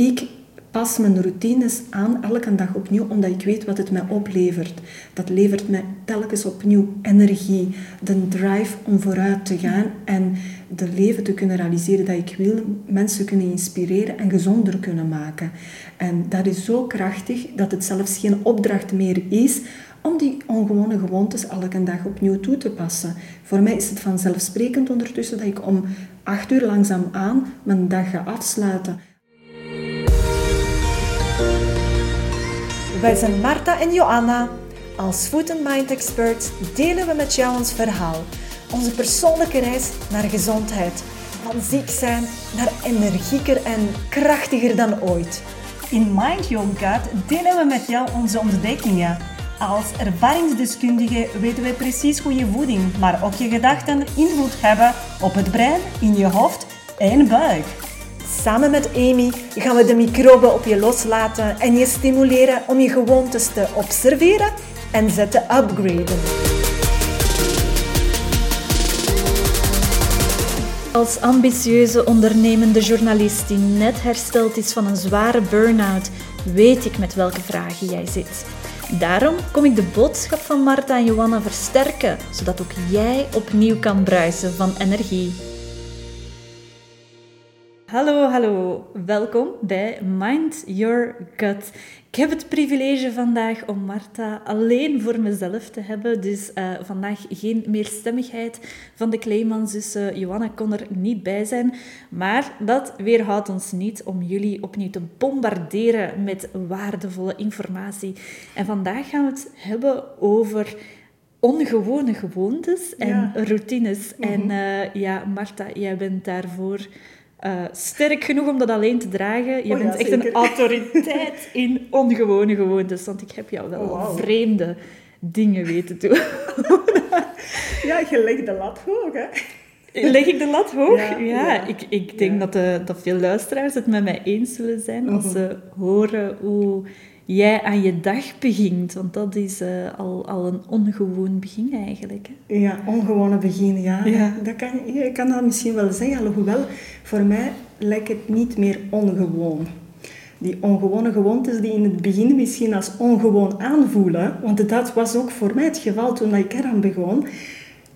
Ik pas mijn routines aan elke dag opnieuw, omdat ik weet wat het mij oplevert. Dat levert mij telkens opnieuw energie, de drive om vooruit te gaan en de leven te kunnen realiseren dat ik wil, mensen kunnen inspireren en gezonder kunnen maken. En dat is zo krachtig dat het zelfs geen opdracht meer is om die ongewone gewoontes elke dag opnieuw toe te passen. Voor mij is het vanzelfsprekend ondertussen dat ik om acht uur langzaam aan mijn dag ga afsluiten. Wij zijn Marta en Joanna. Als Food and Mind Experts delen we met jou ons verhaal. Onze persoonlijke reis naar gezondheid. Van ziek zijn naar energieker en krachtiger dan ooit. In Mind Your Gut delen we met jou onze ontdekkingen. Als ervaringsdeskundige weten wij precies hoe je voeding, maar ook je gedachten invloed hebben op het brein, in je hoofd en buik. Samen met Amy gaan we de microben op je loslaten en je stimuleren om je gewoontes te observeren en ze te upgraden. Als ambitieuze ondernemende journalist die net hersteld is van een zware burn-out, weet ik met welke vragen jij zit. Daarom kom ik de boodschap van Marta en Johanna versterken, zodat ook jij opnieuw kan bruisen van energie. Hallo, hallo. Welkom bij Mind Your Gut. Ik heb het privilege vandaag om Marta alleen voor mezelf te hebben. Dus uh, vandaag geen meerstemmigheid van de Kleemanzussen. Johanna kon er niet bij zijn. Maar dat weerhoudt ons niet om jullie opnieuw te bombarderen met waardevolle informatie. En vandaag gaan we het hebben over ongewone gewoontes en ja. routines. Mm -hmm. En uh, ja, Marta, jij bent daarvoor uh, sterk genoeg om dat alleen te dragen. Je Oh ja, bent echt zeker. een autoriteit in ongewone gewoontes. Want ik heb jou wel Oh, vreemde dingen weten doen. Ja, je legt de lat hoog, hè? Leg ik de lat hoog? Ja, Ja, ja. ik, ik denk Ja. dat, de, dat veel luisteraars het met mij eens zullen zijn als Mhm. ze horen hoe jij aan je dag begint. Want dat is eh, al, al een ongewoon begin eigenlijk. Hè? Ja, ongewone begin, ja. Ja. Dat kan, ik kan dat misschien wel zeggen, alhoewel voor mij lijkt het niet meer ongewoon. Die ongewone gewoontes die in het begin misschien als ongewoon aanvoelen, want dat was ook voor mij het geval toen ik eraan begon,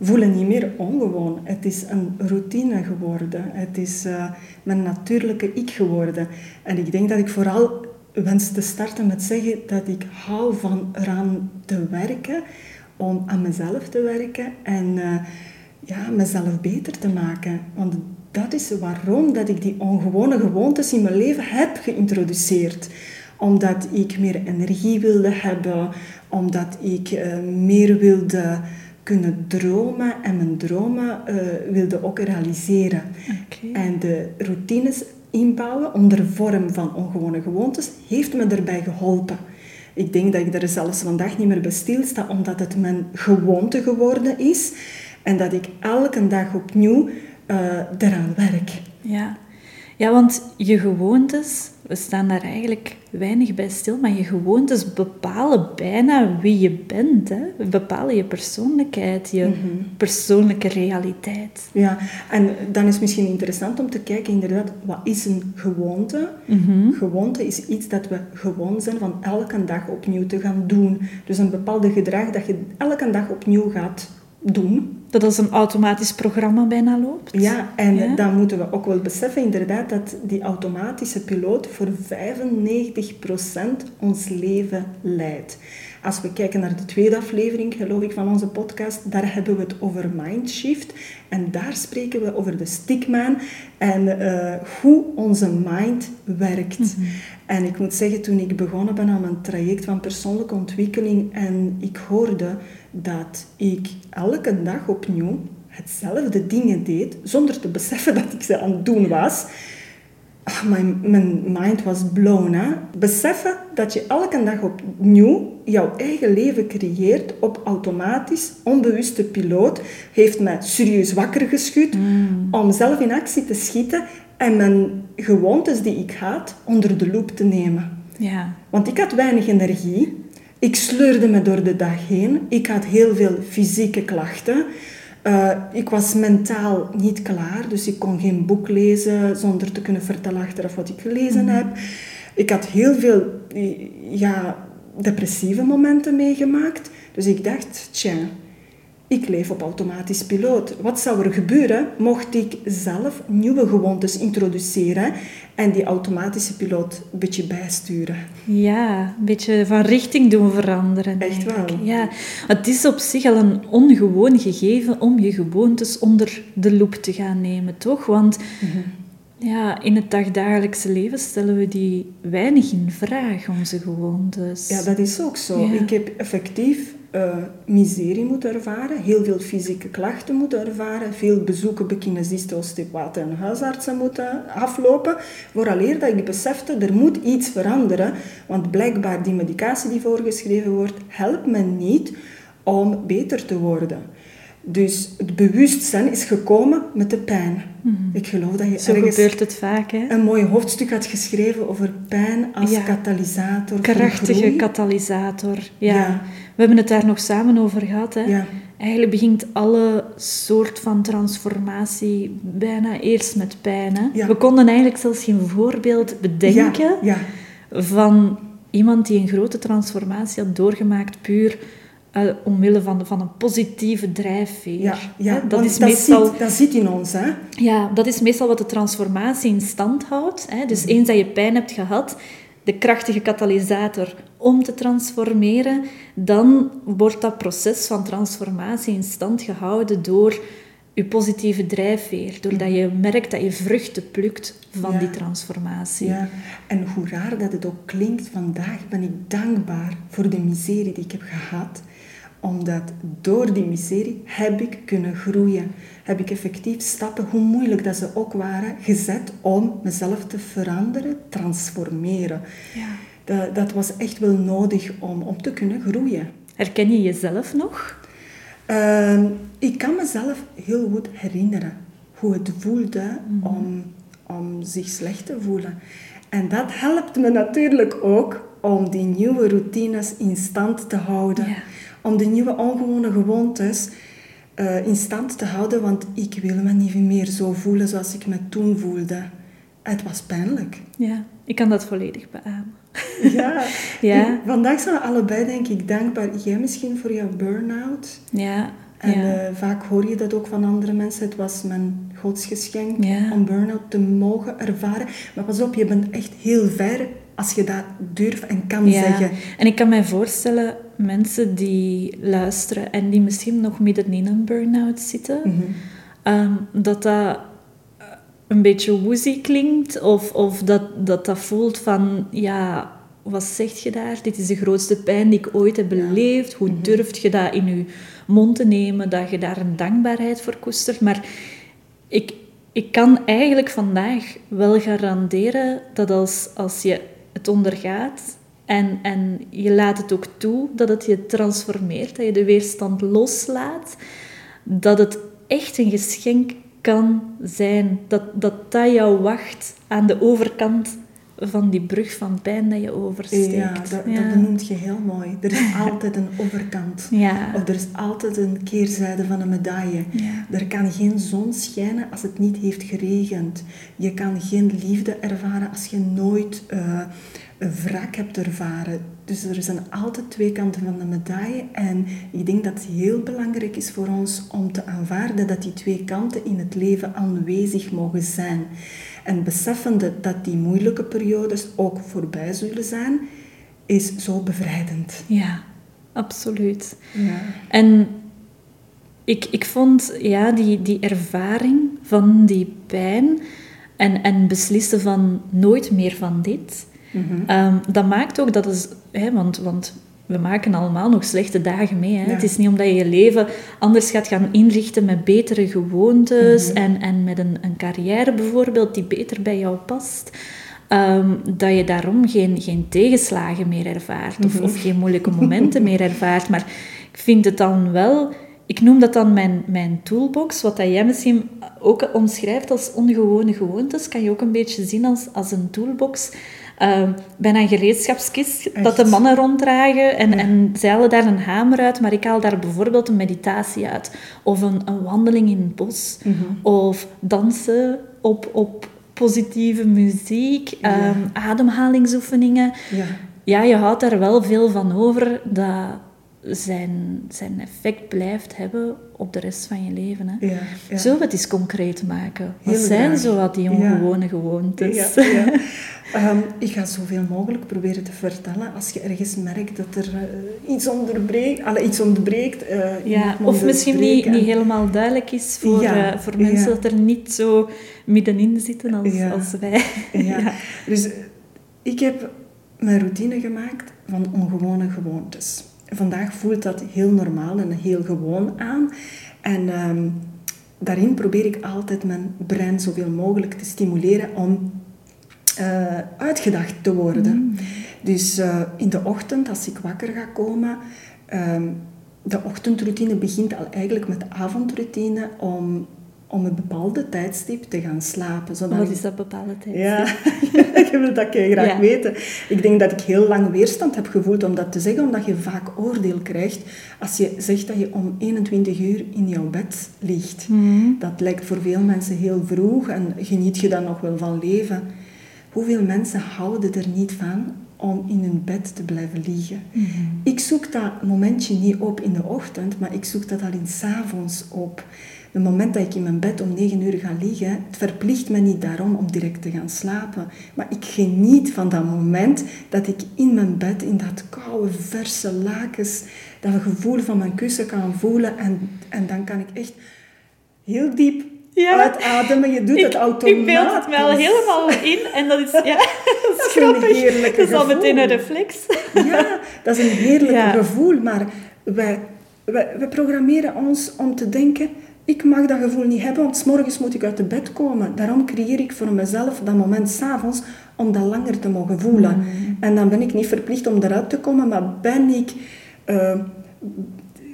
voelen niet meer ongewoon. Het is een routine geworden. Het is eh, mijn natuurlijke ik geworden. En ik denk dat ik vooral wens te starten met zeggen dat ik hou van eraan te werken, om aan mezelf te werken en eh, ja, mezelf beter te maken. Want dat is waarom dat ik die ongewone gewoontes in mijn leven heb geïntroduceerd. Omdat ik meer energie wilde hebben, omdat ik eh, meer wilde kunnen dromen en mijn dromen eh, wilde ook realiseren. En de routines inbouwen onder vorm van ongewone gewoontes heeft me daarbij geholpen. Ik denk dat ik er zelfs vandaag niet meer bij stilsta, omdat het mijn gewoonte geworden is en dat ik elke dag opnieuw eh eraan werk. Ja. Ja, want je gewoontes, we staan daar eigenlijk weinig bij stil, maar je gewoontes bepalen bijna wie je bent. Hè? Bepalen je persoonlijkheid, je persoonlijke realiteit. Ja, en dan is het misschien interessant om te kijken, inderdaad, wat is een gewoonte? Gewoonte is iets dat we gewoon zijn van elke dag opnieuw te gaan doen. Dus een bepaalde gedrag dat je elke dag opnieuw gaat doen. Dat als een automatisch programma bijna loopt. Ja, en Ja. dan moeten we ook wel beseffen inderdaad dat die automatische piloot voor 95% ons leven leidt. Als we kijken naar de tweede aflevering, geloof ik, van onze podcast, daar hebben we het over mindshift. En daar spreken we over de stickman en eh, hoe onze mind werkt. En ik moet zeggen, toen ik begonnen ben aan mijn traject van persoonlijke ontwikkeling en ik hoorde dat ik elke dag opnieuw hetzelfde dingen deed, zonder te beseffen dat ik ze aan het doen was. Ah, mijn, mijn mind was blown. Hè? Beseffen dat je elke dag opnieuw jouw eigen leven creëert op automatisch, onbewuste piloot, heeft mij serieus wakker geschud om zelf in actie te schieten en mijn gewoontes die ik had onder de loep te nemen. Ja. Want ik had weinig energie. Ik sleurde me door de dag heen. Ik had heel veel fysieke klachten. Uh, ik was mentaal niet klaar, dus ik kon geen boek lezen zonder te kunnen vertellen achteraf wat ik gelezen heb. Ik had heel veel ja, depressieve momenten meegemaakt. Dus ik dacht, tja, ik leef op automatisch piloot. Wat zou er gebeuren mocht ik zelf nieuwe gewoontes introduceren en die automatische piloot een beetje bijsturen? Ja, een beetje van richting doen veranderen. Echt wel. Ja, het is op zich al een ongewoon gegeven om je gewoontes onder de loep te gaan nemen, toch? Want mhm. ja, in het dagdagelijkse leven stellen we die weinig in vraag, onze gewoontes. Ja, dat is ook zo. Ik heb effectief uh, miserie moet ervaren, heel veel fysieke klachten moeten ervaren, veel bezoeken bij kinesisten, osteopaten en huisartsen moeten aflopen, vooraleer dat ik besefte, er moet iets veranderen, want blijkbaar die medicatie die voorgeschreven wordt, helpt me niet om beter te worden. Dus het bewustzijn is gekomen met de pijn. Mhm. Ik geloof dat je Zo ergens gebeurt het vaak, hè? een mooi hoofdstuk had geschreven over pijn als katalysator Krachtige katalysator, ja. We hebben het daar nog samen over gehad, hè? Ja. Eigenlijk begint alle soort van transformatie bijna eerst met pijn, hè? We konden eigenlijk zelfs geen voorbeeld bedenken van iemand die een grote transformatie had doorgemaakt puur uh, omwille van, van een positieve drijfveer. Ja, ja dat, is meestal, zit, dat zit in ons. Hè? Ja, dat is meestal wat de transformatie in stand houdt. Hè? Dus eens dat je pijn hebt gehad, de krachtige katalysator om te transformeren, dan wordt dat proces van transformatie in stand gehouden door je positieve drijfveer. Doordat je merkt dat je vruchten plukt van die transformatie. Ja, en hoe raar dat het ook klinkt, vandaag ben ik dankbaar voor de miserie die ik heb gehad omdat door die miserie heb ik kunnen groeien. Heb ik effectief stappen, hoe moeilijk dat ze ook waren, gezet om mezelf te veranderen, transformeren. Ja. Dat, dat was echt wel nodig om, om te kunnen groeien. Herken je jezelf nog? Ehm, ik kan mezelf heel goed herinneren hoe het voelde mhm. om, om zich slecht te voelen. En dat helpt me natuurlijk ook om die nieuwe routines in stand te houden. Ja om de nieuwe ongewone gewoontes uh, in stand te houden, want ik wil me niet meer zo voelen zoals ik me toen voelde. Het was pijnlijk. Ja, ik kan dat volledig beamen. Ja, ja. vandaag zijn we allebei denk ik dankbaar. Jij misschien voor jouw burn-out. Ja. En eh, vaak hoor je dat ook van andere mensen. Het was mijn godsgeschenk om burn-out te mogen ervaren. Maar pas op, je bent echt heel ver als je dat durft en kan ja. zeggen. En ik kan mij voorstellen, mensen die luisteren en die misschien nog midden in een burn-out zitten, mhm. ehm, dat dat een beetje woozy klinkt of, of dat, dat dat voelt van, ja, wat zeg je daar? Dit is de grootste pijn die ik ooit heb beleefd. Hoe mm durf je dat in je mond te nemen, dat je daar een dankbaarheid voor koestert? Maar ik, ik kan eigenlijk vandaag wel garanderen dat als, als je ondergaat en, en je laat het ook toe dat het je transformeert, dat je de weerstand loslaat, dat het echt een geschenk kan zijn. Dat dat, dat jou wacht aan de overkant van die brug van pijn dat je oversteekt. Ja, dat, dat benoemt je heel mooi. Er is altijd een overkant. Ja. Of er is altijd een keerzijde van een medaille. Ja. Er kan geen zon schijnen als het niet heeft geregend. Je kan geen liefde ervaren als je nooit uh, een wrak hebt ervaren. Dus er zijn altijd twee kanten van de medaille. En ik denk dat het heel belangrijk is voor ons om te aanvaarden dat die twee kanten in het leven aanwezig mogen zijn. En beseffende dat die moeilijke periodes ook voorbij zullen zijn, is zo bevrijdend. Ja, absoluut. Ja. En ik, ik vond ja, die, die ervaring van die pijn en, en beslissen van nooit meer van dit, mm dat maakt ook dat het, hè, want, want we maken allemaal nog slechte dagen mee. Hè? Het is niet omdat je je leven anders gaat gaan inrichten met betere gewoontes mhm. en, en met een, een carrière bijvoorbeeld die beter bij jou past. Ehm, dat je daarom geen, geen tegenslagen meer ervaart of, mhm. of geen moeilijke momenten meer ervaart. Maar ik vind het dan wel ik noem dat dan mijn, mijn toolbox, wat dat jij misschien ook omschrijft als ongewone gewoontes, kan je ook een beetje zien als, als een toolbox. Uh, bijna een gereedschapskist dat de mannen ronddragen en, en zij halen daar een hamer uit, maar ik haal daar bijvoorbeeld een meditatie uit. Of een, een wandeling in het bos. Mhm. Of dansen op, op positieve muziek, ehm, ademhalingsoefeningen. Ja. Ja, je houdt daar wel veel van over dat zijn, zijn effect blijft hebben op de rest van je leven. Hè. Ja, we het eens concreet maken? Wat Heel zijn graag. zo wat die ongewone gewoontes? Ja. Ehm, ik ga zoveel mogelijk proberen te vertellen. Als je ergens merkt dat er eh, iets onderbreekt, alle, iets ontbreekt. eh, Ja, of misschien niet, niet helemaal duidelijk is voor, eh, voor mensen dat er niet zo middenin zitten als, als wij. Ja. Dus ik heb mijn routine gemaakt van ongewone gewoontes. Vandaag voelt dat heel normaal en heel gewoon aan. En ehm, daarin probeer ik altijd mijn brein zoveel mogelijk te stimuleren om eh, uitgedacht te worden. Dus eh, in de ochtend, als ik wakker ga komen, ehm, de ochtendroutine begint al eigenlijk met de avondroutine om, om een bepaalde tijdstip te gaan slapen. Zodat Wat ik- is dat bepaalde tijd? ja, je wilt dat kei graag Ja. weten. Ik denk dat ik heel lang weerstand heb gevoeld om dat te zeggen, omdat je vaak oordeel krijgt als je zegt dat je om 21 uur in jouw bed ligt. Mhm. Dat lijkt voor veel mensen heel vroeg en geniet je dan nog wel van leven. Hoeveel mensen houden er niet van om in hun bed te blijven liggen? Mhm. Ik zoek dat momentje niet op in de ochtend, maar ik zoek dat al in 's avonds op. Het moment dat ik in mijn bed om 9 uur ga liggen, het verplicht me niet daarom om direct te gaan slapen. Maar ik geniet van dat moment dat ik in mijn bed, in dat koude, verse lakens, dat gevoel van mijn kussen kan voelen. En, en dan kan ik echt heel diep Ja. uitademen. Je doet Ik, het automatisch. ik beeld het mij al helemaal in en dat is, ja, dat is is een grappig. heerlijke Dat is al meteen een reflex. Ja, dat is een heerlijk Ja. gevoel, maar wij, wij, wij programmeren ons om te denken, ik mag dat gevoel niet hebben, want 's morgens moet ik uit de bed komen. Daarom creëer ik voor mezelf dat moment s'avonds om dat langer te mogen voelen. Mm. En dan ben ik niet verplicht om eruit te komen, maar ben ik, eh,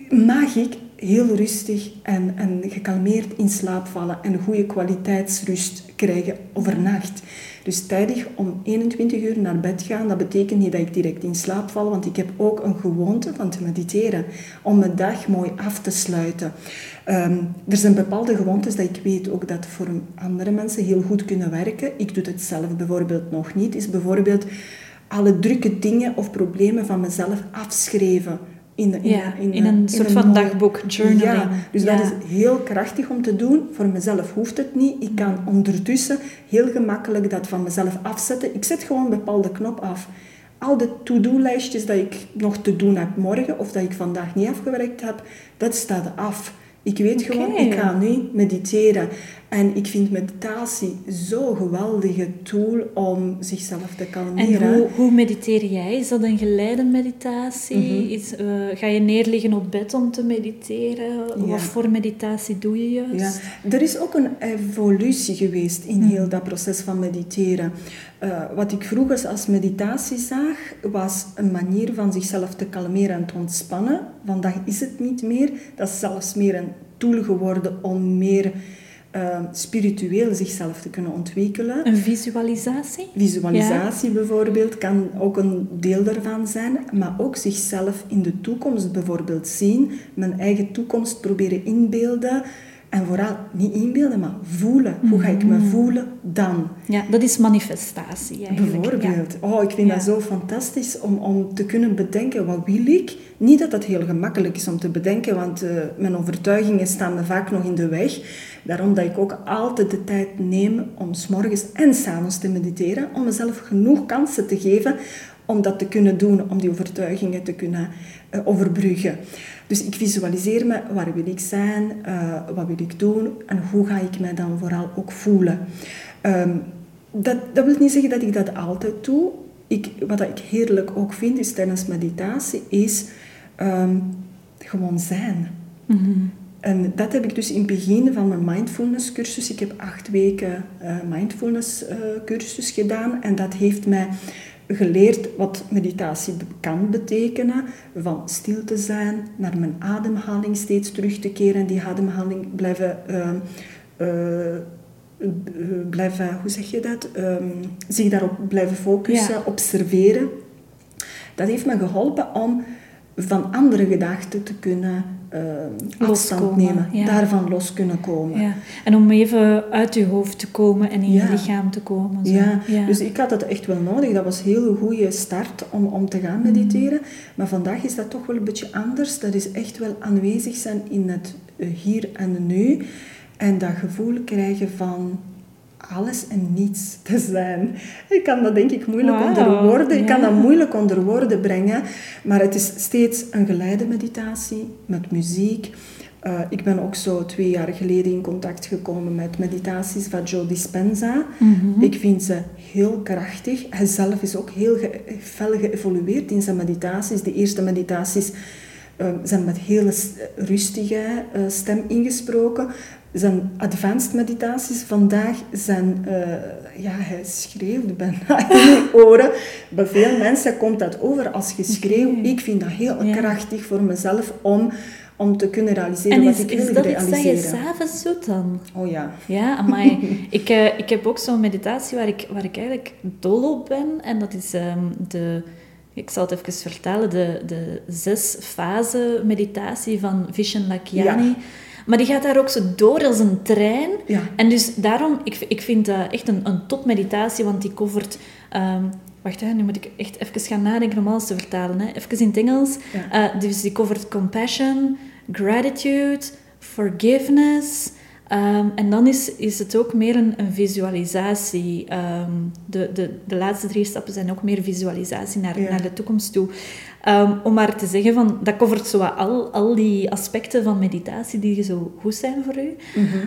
mag ik heel rustig en, en gekalmeerd in slaap vallen en goede kwaliteitsrust krijgen overnacht. Dus tijdig om 21 uur naar bed gaan, dat betekent niet dat ik direct in slaap val, want ik heb ook een gewoonte van te mediteren, om mijn dag mooi af te sluiten. Ehm, er zijn bepaalde gewoontes dat ik weet ook dat voor andere mensen heel goed kunnen werken. Ik doe het zelf bijvoorbeeld nog niet. Is bijvoorbeeld alle drukke dingen of problemen van mezelf afschrijven. In, in, Ja, in een soort van mooie- dagboek, journaling. Ja, dus dat is heel krachtig om te doen. Voor mezelf hoeft het niet. Ik kan ondertussen heel gemakkelijk dat van mezelf afzetten. Ik zet gewoon een bepaalde knop af. Al de to-do-lijstjes dat ik nog te doen heb morgen of dat ik vandaag niet afgewerkt heb, dat staat af. Ik weet gewoon, ik ga nu mediteren. En ik vind meditatie zo'n geweldige tool om zichzelf te kalmeren. En hoe, hoe mediteer jij? Is dat een geleide meditatie? Mhm. Is, eh, ga je neerliggen op bed om te mediteren? Ja. Wat voor meditatie doe je Ja, juist? er is ook een evolutie geweest in heel dat proces van mediteren. Eh, wat ik vroeger als meditatie zag, was een manier van zichzelf te kalmeren en te ontspannen. Vandaag is het niet meer. Dat is zelfs meer een tool geworden om meer eh, spiritueel zichzelf te kunnen ontwikkelen. Een visualisatie? Visualisatie bijvoorbeeld kan ook een deel daarvan zijn, maar ook zichzelf in de toekomst bijvoorbeeld zien, mijn eigen toekomst proberen inbeelden en vooral niet inbeelden, maar voelen. Hoe ga ik me voelen dan? Ja, dat is manifestatie eigenlijk. Bijvoorbeeld. Oh, ik vind Ja. dat zo fantastisch om, om te kunnen bedenken wat wil ik. Niet dat dat heel gemakkelijk is om te bedenken, want eh, mijn overtuigingen staan me vaak nog in de weg. Daarom dat ik ook altijd de tijd neem om s morgens en s avonds te mediteren, om mezelf genoeg kansen te geven om dat te kunnen doen, om die overtuigingen te kunnen eh, overbruggen. Dus ik visualiseer me, waar wil ik zijn, eh, wat wil ik doen en hoe ga ik mij dan vooral ook voelen. Ehm, dat, dat wil niet zeggen dat ik dat altijd doe. Ik, wat ik heerlijk ook vind is tijdens meditatie, is ehm, gewoon zijn. Mhm. En dat heb ik dus in het begin van mijn mindfulness cursus. Ik heb acht weken eh, mindfulness cursus gedaan en dat heeft mij geleerd wat meditatie kan betekenen. Van stil te zijn, naar mijn ademhaling steeds terug te keren. Die ademhaling blijven, uh, uh, blijven hoe zeg je dat? Um, zich daarop blijven focussen, observeren. Dat heeft me geholpen om van andere gedachten te kunnen uh, afstand nemen, daarvan los kunnen komen. Ja. En om even uit je hoofd te komen en in je lichaam te komen. Zo. Ja. dus ik had dat echt wel nodig. Dat was een hele goede start om, om te gaan mediteren. Mm. Maar vandaag is dat toch wel een beetje anders. Dat is echt wel aanwezig zijn in het eh, hier en nu. En dat gevoel krijgen van alles en niets te zijn. Ik kan dat denk ik moeilijk onder woorden, ik kan dat moeilijk onder woorden brengen, maar het is steeds een geleide meditatie met muziek. Uh, ik ben ook zo twee jaar geleden in contact gekomen met meditaties van Joe Dispenza. Mhm. Ik vind ze heel krachtig. Hij zelf is ook heel ge fel geëvolueerd in zijn meditaties. De eerste meditaties uh, zijn met hele rustige uh, stem ingesproken zijn advanced meditaties vandaag zijn, uh, ja, hij schreeuwt bijna in je oren. Bij veel mensen komt dat over als geschreeuw. Ik vind dat heel krachtig voor mezelf om, om te kunnen realiseren wat ik wil realiseren. En is dat iets dat je s'avonds doet dan? Oh ja. Ja, maar ik, uh, ik heb ook zo'n meditatie waar ik, waar ik eigenlijk dol op ben. En dat is um, de... Ik zal het even vertellen. De, de zes fase meditatie van Vishen Lakiani. Ja. Maar die gaat daar ook zo door als een trein. Ja. En dus daarom, ik, ik vind dat echt een, een topmeditatie, want die covert... Um, wacht, hè, nu moet ik echt even gaan nadenken om alles te vertalen. Hè. Even in het Engels. Ja. Uh, dus die covert compassion, gratitude, forgiveness... Um, en dan is, is het ook meer een, een visualisatie. Um, de, de, de laatste drie stappen zijn ook meer visualisatie naar, naar de toekomst toe. Um, om maar te zeggen, van, dat covert zo al, al die aspecten van meditatie die zo goed zijn voor u. Mm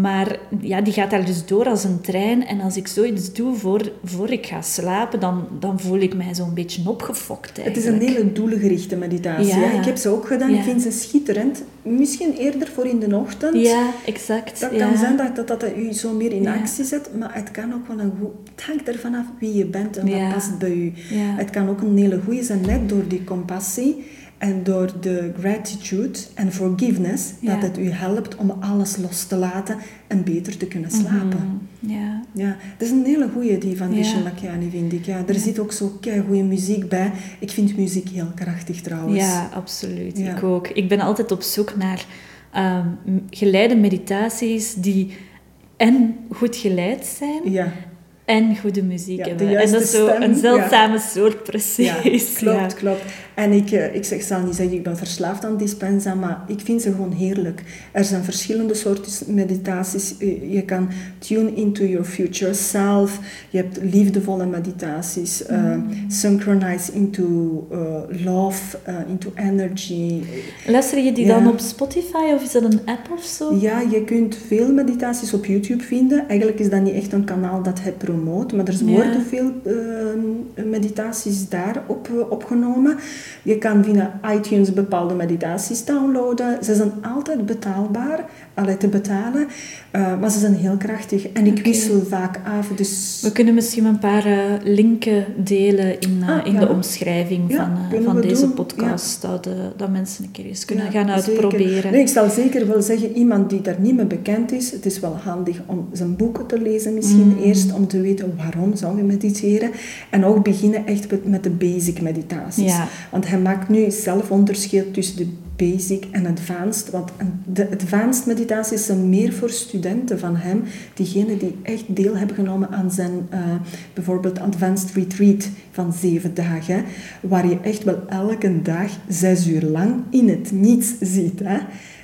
maar ja, die gaat daar dus door als een trein. En als ik zoiets doe voor, voor ik ga slapen, dan, dan voel ik mij zo'n beetje opgefokt. Eigenlijk. Het is een hele doelgerichte meditatie. Ja. Ik heb ze ook gedaan. Ik vind ze schitterend. Misschien eerder voor in de ochtend. Ja, exact. Dat kan zijn dat, dat dat u zo meer in actie zet, maar het kan ook wel een goed... Het hangt ervan af wie je bent en wat past bij u. Het kan ook een hele goede zijn net door die compassie en door de gratitude en forgiveness, dat het u helpt om alles los te laten en beter te kunnen slapen. Mhm. Ja. ja. Dat is een hele goede die van Vishen Lakiani, vind ik. Ja, er zit ook zo goede muziek bij. Ik vind muziek heel krachtig trouwens. Ja, absoluut. Ik ook. Ik ben altijd op zoek naar um, geleide meditaties die en goed geleid zijn ja en goede muziek hebben. En dat is zo een zeldzame soort, precies. Ja, klopt, klopt. En ik, eh, ik zeg, zal niet zeggen, ik ben verslaafd aan dispensa, maar ik vind ze gewoon heerlijk. Er zijn verschillende soorten meditaties. Je kan tune into your future self. Je hebt liefdevolle meditaties. Uh, synchronize into uh, love, into energy. Luister je die dan op Spotify of is dat een app of zo? Ja, je kunt veel meditaties op YouTube vinden. Eigenlijk is dat niet echt een kanaal dat het promoot, maar er worden veel meditaties daar op, opgenomen. Je kan via iTunes bepaalde meditaties downloaden. Ze zijn altijd betaalbaar, alleen te betalen, uh, maar ze zijn heel krachtig en ik wissel vaak af. Dus... We kunnen misschien een paar uh, linken delen in, uh, in de omschrijving van, van deze podcast, dat, dat mensen een keer eens kunnen gaan uitproberen. Nee, ik zal zeker wel zeggen, iemand die daar niet mee bekend is, het is wel handig om zijn boeken te lezen misschien mm. eerst, om te weten waarom zou je mediteren. En ook beginnen echt met de basic meditaties. Want hij maakt nu zelf onderscheid tussen de basic en advanced. Want de advanced meditaties zijn meer voor studenten van hem, diegenen die echt deel hebben genomen aan zijn uh, bijvoorbeeld advanced retreat van zeven dagen, waar je echt wel elke dag zes uur lang in het niets ziet. Hè.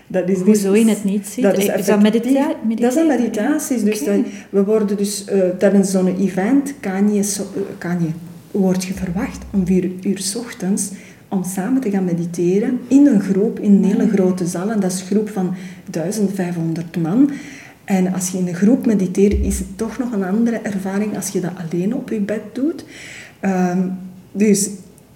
Dat is Hoezo dus, in het niet ziet? Dat is, is dat medita Dat zijn meditaties. Dus we worden dus uh, tijdens zo'n event kan je, so, kan je, word je verwacht om vier uur s ochtends om samen te gaan mediteren in een groep, in een hele grote zaal. En dat is een groep van 1500 man. En als je in een groep mediteert, is het toch nog een andere ervaring als je dat alleen op je bed doet. Um, dus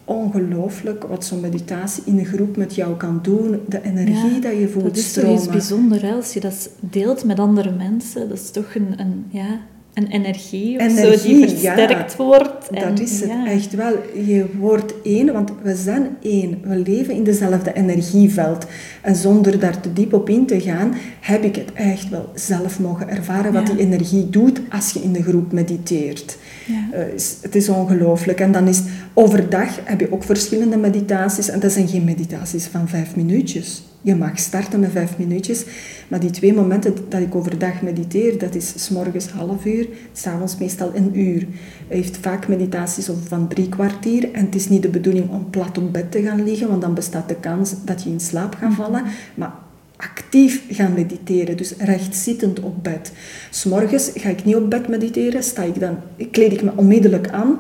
ongelooflijk wat zo'n meditatie in een groep met jou kan doen. De energie dat je voelt Dat is toch iets bijzonders, als je dat deelt met andere mensen. Dat is toch een, een ja, Een energie, of Energie, zo die versterkt ja. wordt. En, Dat is het ja. echt wel. Je wordt één, want we zijn één. We leven in dezelfde energieveld. En zonder daar te diep op in te gaan, heb ik het echt wel zelf mogen ervaren wat Ja. die energie doet als je in de groep mediteert. Ja. Eh, het is ongelooflijk. En dan is overdag heb je ook verschillende meditaties. En dat zijn geen meditaties van vijf minuutjes. Je mag starten met vijf minuutjes. Maar die twee momenten dat ik overdag mediteer, dat is s morgens half uur, s'avonds meestal een uur. Je heeft vaak meditaties van drie kwartier. En het is niet de bedoeling om plat op bed te gaan liggen, want dan bestaat de kans dat je in slaap gaat vallen. Maar actief gaan mediteren, dus rechtzittend op bed. S'morgens ga ik niet op bed mediteren, sta ik dan, kleed ik me onmiddellijk aan.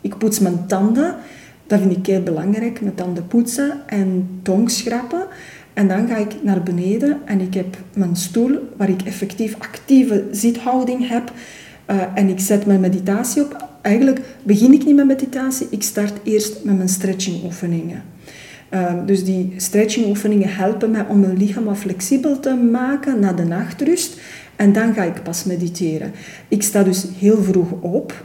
Ik poets mijn tanden, dat vind ik heel belangrijk, mijn tanden poetsen en tongschrappen. En dan ga ik naar beneden en ik heb mijn stoel waar ik effectief actieve zithouding heb. Eh, en ik zet mijn meditatie op. Eigenlijk begin ik niet met meditatie, ik start eerst met mijn stretching oefeningen. Ehm, dus die stretching oefeningen helpen mij om mijn lichaam wat flexibel te maken na de nachtrust. En dan ga ik pas mediteren. Ik sta dus heel vroeg op.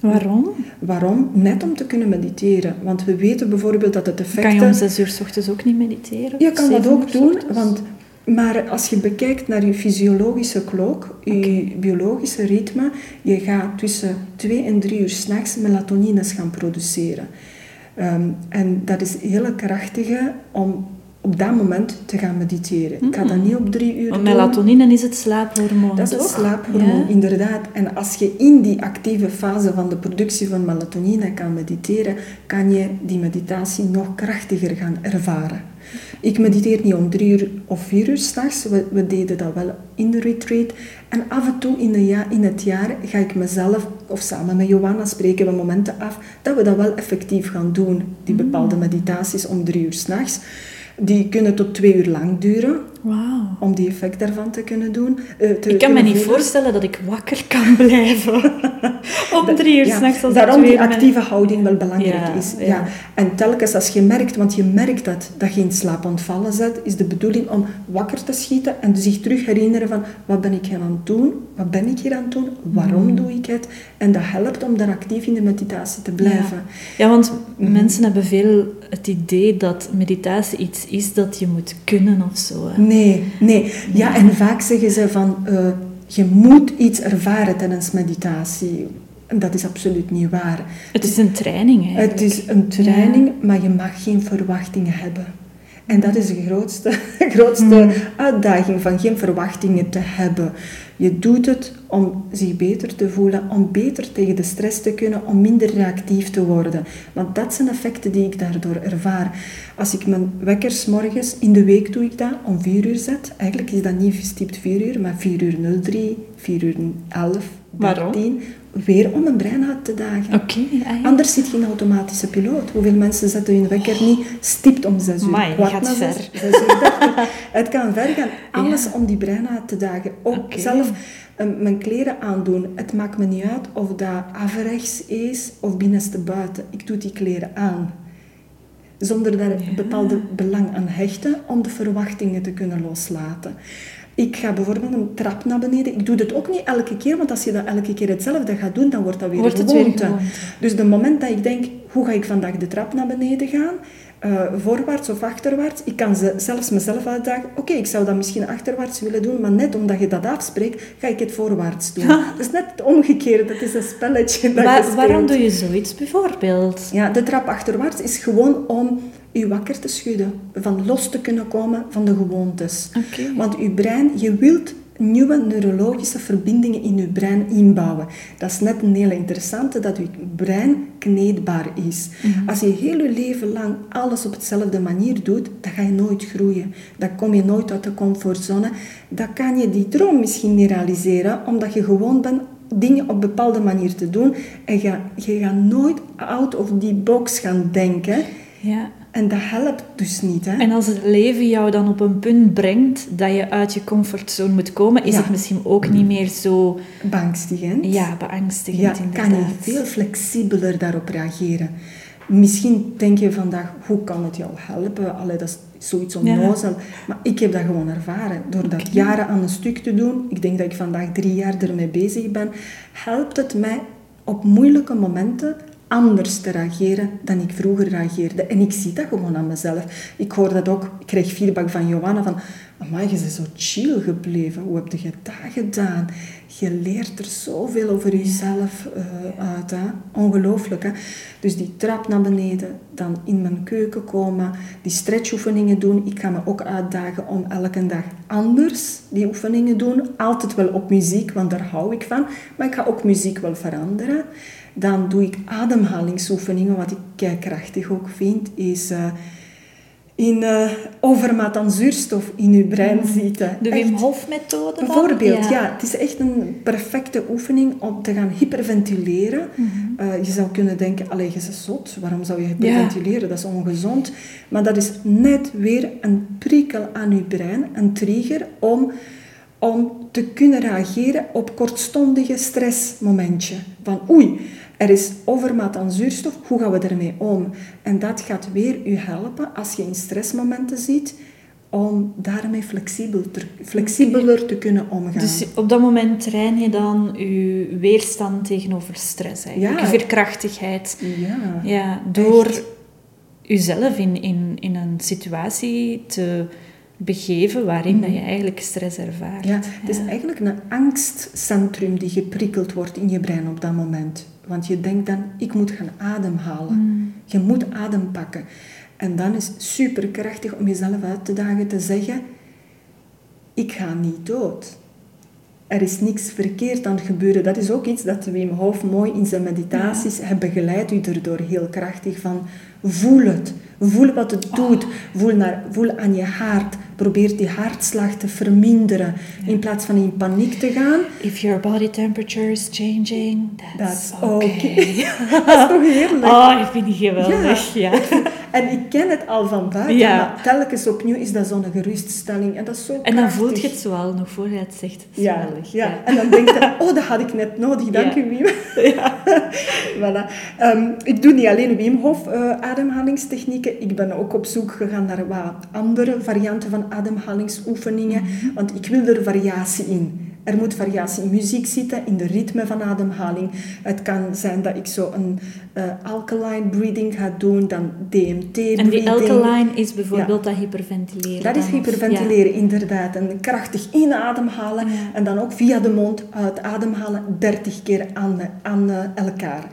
Waarom? Waarom? Net om te kunnen mediteren. Want we weten bijvoorbeeld dat het effecten... Kan je om zes uur s ochtends ook niet mediteren? Je kan dat ook doen, want, maar als je bekijkt naar je fysiologische klok, je biologische ritme, je gaat tussen 2 en 3 uur s'nachts melatonines gaan produceren. Ehm, en dat is een hele krachtige om op dat moment te gaan mediteren. Ik ga dat niet op drie uur Want doen. melatonine is het slaaphormoon, Dat is het toch? slaaphormoon, Ja. inderdaad. En als je in die actieve fase van de productie van melatonine kan mediteren, kan je die meditatie nog krachtiger gaan ervaren. Ik mediteer niet om drie uur of vier uur s'nachts. We, we deden dat wel in de retreat. En af en toe in, de ja, in het jaar ga ik mezelf, of samen met Johanna, spreken we momenten af dat we dat wel effectief gaan doen. Die bepaalde meditaties om drie uur s'nachts. Die kunnen tot twee uur lang duren Om die effect daarvan te kunnen doen. eh, te Ik kan me niet voorstellen dat ik wakker kan blijven. Om drie uur Ja, s'nachts als daarom die mijn- actieve houding wel belangrijk Ja, is. Ja. ja. En telkens als je merkt, want je merkt dat, dat je in slaap ontvallen zit, is de bedoeling om wakker te schieten en zich terug herinneren van wat ben ik hier aan het doen, wat ben ik hier aan het doen, waarom Mm. doe ik het. En dat helpt om daar actief in de meditatie te blijven. Ja, want Mhm. mensen hebben veel het idee dat meditatie iets is dat je moet kunnen of zo. hè. Nee, nee. Ja, en vaak zeggen ze van eh, je moet iets ervaren tijdens meditatie. Dat is absoluut niet waar. Het is een training, eigenlijk. Het is een training, maar je mag geen verwachtingen hebben. En dat is de grootste, grootste uitdaging van geen verwachtingen te hebben. Je doet het om zich beter te voelen, om beter tegen de stress te kunnen, om minder reactief te worden. Want dat zijn effecten die ik daardoor ervaar. Als ik mijn wekkers morgens, in de week doe ik dat, om 4 uur zet. Eigenlijk is dat niet gestipt 4 uur, maar 4 uur 03, 4 uur 11, 13. Waarom? Weer om mijn brein uit te dagen. Ah, ja. Anders zit je in automatische piloot. Hoeveel mensen zetten hun wekker niet stipt om zes uur? Amai, Kwart gaat ver. zes, zes uur dertig. Het kan ver gaan. Alles om die brein uit te dagen. Ook zelf eh, mijn kleren aandoen. Het maakt me niet uit of dat averechts is of binnenste buiten. Ik doe die kleren aan. Zonder daar een bepaalde belang aan hechten om de verwachtingen te kunnen loslaten. Ik ga bijvoorbeeld een trap naar beneden. Ik doe dat ook niet elke keer, want als je dat elke keer hetzelfde gaat doen, dan wordt dat weer Wordt een het weer gewoonte. Dus de moment dat ik denk, hoe ga ik vandaag de trap naar beneden gaan? Eh, voorwaarts of achterwaarts. Ik kan ze, zelfs mezelf uitdagen. Oké, ik zou dat misschien achterwaarts willen doen, maar net omdat je dat afspreekt, ga ik het voorwaarts doen. Dat is net het omgekeerde. Dat is een spelletje dat speelt. waarom doe je zoiets bijvoorbeeld? Ja, de trap achterwaarts is gewoon om je wakker te schudden. Van los te kunnen komen van de gewoontes. Oké. Want je brein, je wilt nieuwe neurologische verbindingen in je brein inbouwen. Dat is net een hele interessante, dat je brein kneedbaar is. Als je heel je leven lang alles op dezelfde manier doet, dan ga je nooit groeien. Dan kom je nooit uit de comfortzone. Dan kan je die droom misschien niet realiseren, omdat je gewoon bent dingen op bepaalde manier te doen. En je, je gaat nooit out of die box gaan denken. Ja. En dat helpt dus niet. Hè? En als het leven jou dan op een punt brengt dat je uit je comfortzone moet komen, is Ja. het misschien ook niet meer zo Beangstigend. ja, beangstigend Ja, inderdaad. kan je veel flexibeler daarop reageren. Misschien denk je vandaag, hoe kan het jou helpen? Allee, dat is zoiets onnozel. Maar ik heb dat gewoon ervaren. Door dat jaren aan een stuk te doen, ik denk dat ik vandaag drie jaar ermee bezig ben, helpt het mij op moeilijke momenten anders te reageren dan ik vroeger reageerde. En ik zie dat gewoon aan mezelf. Ik hoor dat ook, ik krijg feedback van Johanna van, amai, je bent zo chill gebleven. Hoe heb je dat gedaan? Je leert er zoveel over jezelf uh, uit. Hè? Ongelooflijk. Hè? Dus die trap naar beneden, dan in mijn keuken komen, die stretchoefeningen doen. Ik ga me ook uitdagen om elke dag anders die oefeningen doen. Altijd wel op muziek, want daar hou ik van. Maar ik ga ook muziek wel veranderen. Dan doe ik ademhalingsoefeningen. Wat ik krachtig ook vind, is uh, in uh, overmaat aan zuurstof in je brein mm. zitten. De Wim Hof methode Bijvoorbeeld, ja. ja. Het is echt een perfecte oefening om te gaan hyperventileren. Mm -hmm. uh, je zou kunnen denken, allee, je is zot. Waarom zou je hyperventileren? Ja. Dat is ongezond. Maar dat is net weer een prikkel aan je brein, een trigger om om te kunnen reageren op kortstondige stressmomentje. Van oei, er is overmaat aan zuurstof, hoe gaan we ermee om? En dat gaat weer u helpen als je in stressmomenten ziet, om daarmee flexibel te, flexibeler te kunnen omgaan. Dus op dat moment train je dan je weerstand tegenover stress, eigenlijk. Ja. Je verkrachtigheid. Ja. ja door Echt. jezelf in, in, in een situatie te begeven waarin dat je mhm. eigenlijk stress ervaart. Ja, het is eigenlijk een angstcentrum die geprikkeld wordt in je brein op dat moment. Want je denkt dan, ik moet gaan ademhalen. Mm. Je moet adem pakken. En dan is het superkrachtig om jezelf uit te dagen te zeggen, ik ga niet dood. Er is niks verkeerd aan het gebeuren. Dat is ook iets dat Wim Hof mooi in zijn meditaties ja. heeft begeleid u erdoor heel krachtig van voel het. Voel wat het doet. Oh. Voel, naar, voel aan je hart. Probeer die hartslag te verminderen. In plaats van in paniek te gaan. If your body temperature is changing, that's, that's okay. dat is toch heerlijk? Oh, ik vind die geweldig. Ja. ja. En ik ken het al van buiten, ja. maar telkens opnieuw is dat zo'n geruststelling. En dat is zo En dan voel je het zo al, nog voor je het zegt. Ja, ja. En dan denk je, oh, dat had ik net nodig, dank u Wim. Ja. voilà. Um, ik doe niet alleen Wim Hof uh, ademhalingstechnieken. Ik ben ook op zoek gegaan naar wat andere varianten van ademhalingsoefeningen. Mhm. Want ik wil er variatie in. Er moet variatie in muziek zitten, in de ritme van ademhaling. Het kan zijn dat ik zo een uh, alkaline breathing ga doen, dan DMT breathing. En die alkaline is bijvoorbeeld dat hyperventileren. Dat is hyperventileren, inderdaad. En krachtig inademhalen en dan ook via de mond uitademhalen 30 keer aan, aan uh, elkaar.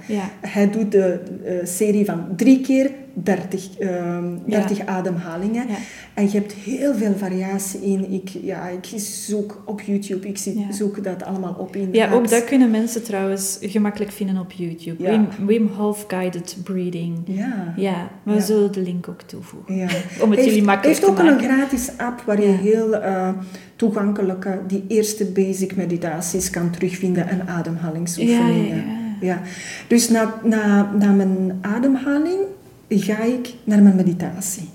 Hij doet de uh, serie van drie keer 30, uh, 30 ja. ademhalingen. Ja. En je hebt heel veel variatie in. Ik, ja, ik zoek op YouTube, ik zie, zoek dat allemaal op in Ja, ook dat kunnen mensen trouwens gemakkelijk vinden op YouTube. Wim, Wim Hof Guided Breathing. Ja. Ja, we zullen de link ook toevoegen. Ja. Om het jullie makkelijk te maken. heeft ook een gratis app waar je heel uh, toegankelijke, die eerste basic meditaties kan terugvinden en ademhalingsoefeningen. Ja, Dus na, na, na mijn ademhaling ga ik naar mijn meditatie.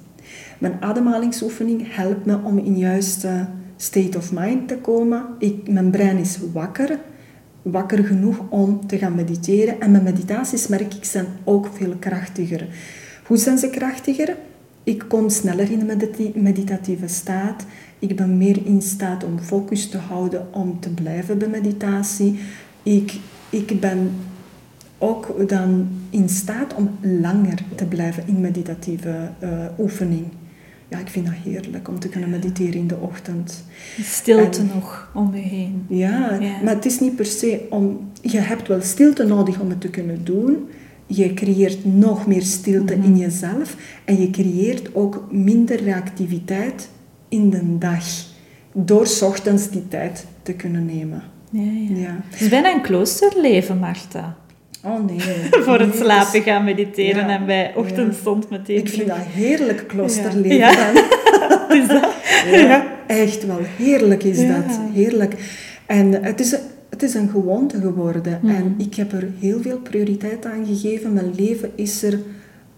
Mijn ademhalingsoefening helpt me om in juiste state of mind te komen. Ik, mijn brein is wakker, wakker genoeg om te gaan mediteren. En mijn meditaties, merk ik, zijn ook veel krachtiger. Hoe zijn ze krachtiger? Ik kom sneller in een meditatieve staat. Ik ben meer in staat om focus te houden, om te blijven bij meditatie. Ik, ik ben ook dan in staat om langer te blijven in meditatieve uh, oefening. Ja, ik vind dat heerlijk om te kunnen mediteren in de ochtend. Stilte nog om je heen. Ja, maar het is niet per se om... Je hebt wel stilte nodig om het te kunnen doen. Je creëert nog meer stilte in mhm. jezelf. En je creëert ook minder reactiviteit in de dag. Door ochtends die tijd te kunnen nemen. Ja, ja. ja. Het is bijna een kloosterleven, Marta. Oh nee. voor het slapen gaan mediteren en bij ochtendstond meteen. Ik vind dat heerlijk kloosterleven. Ja. is dat? Ja, echt wel. Heerlijk is dat. Heerlijk. En het is, het is een gewoonte geworden. Hmm. En ik heb er heel veel prioriteit aan gegeven. Mijn leven is er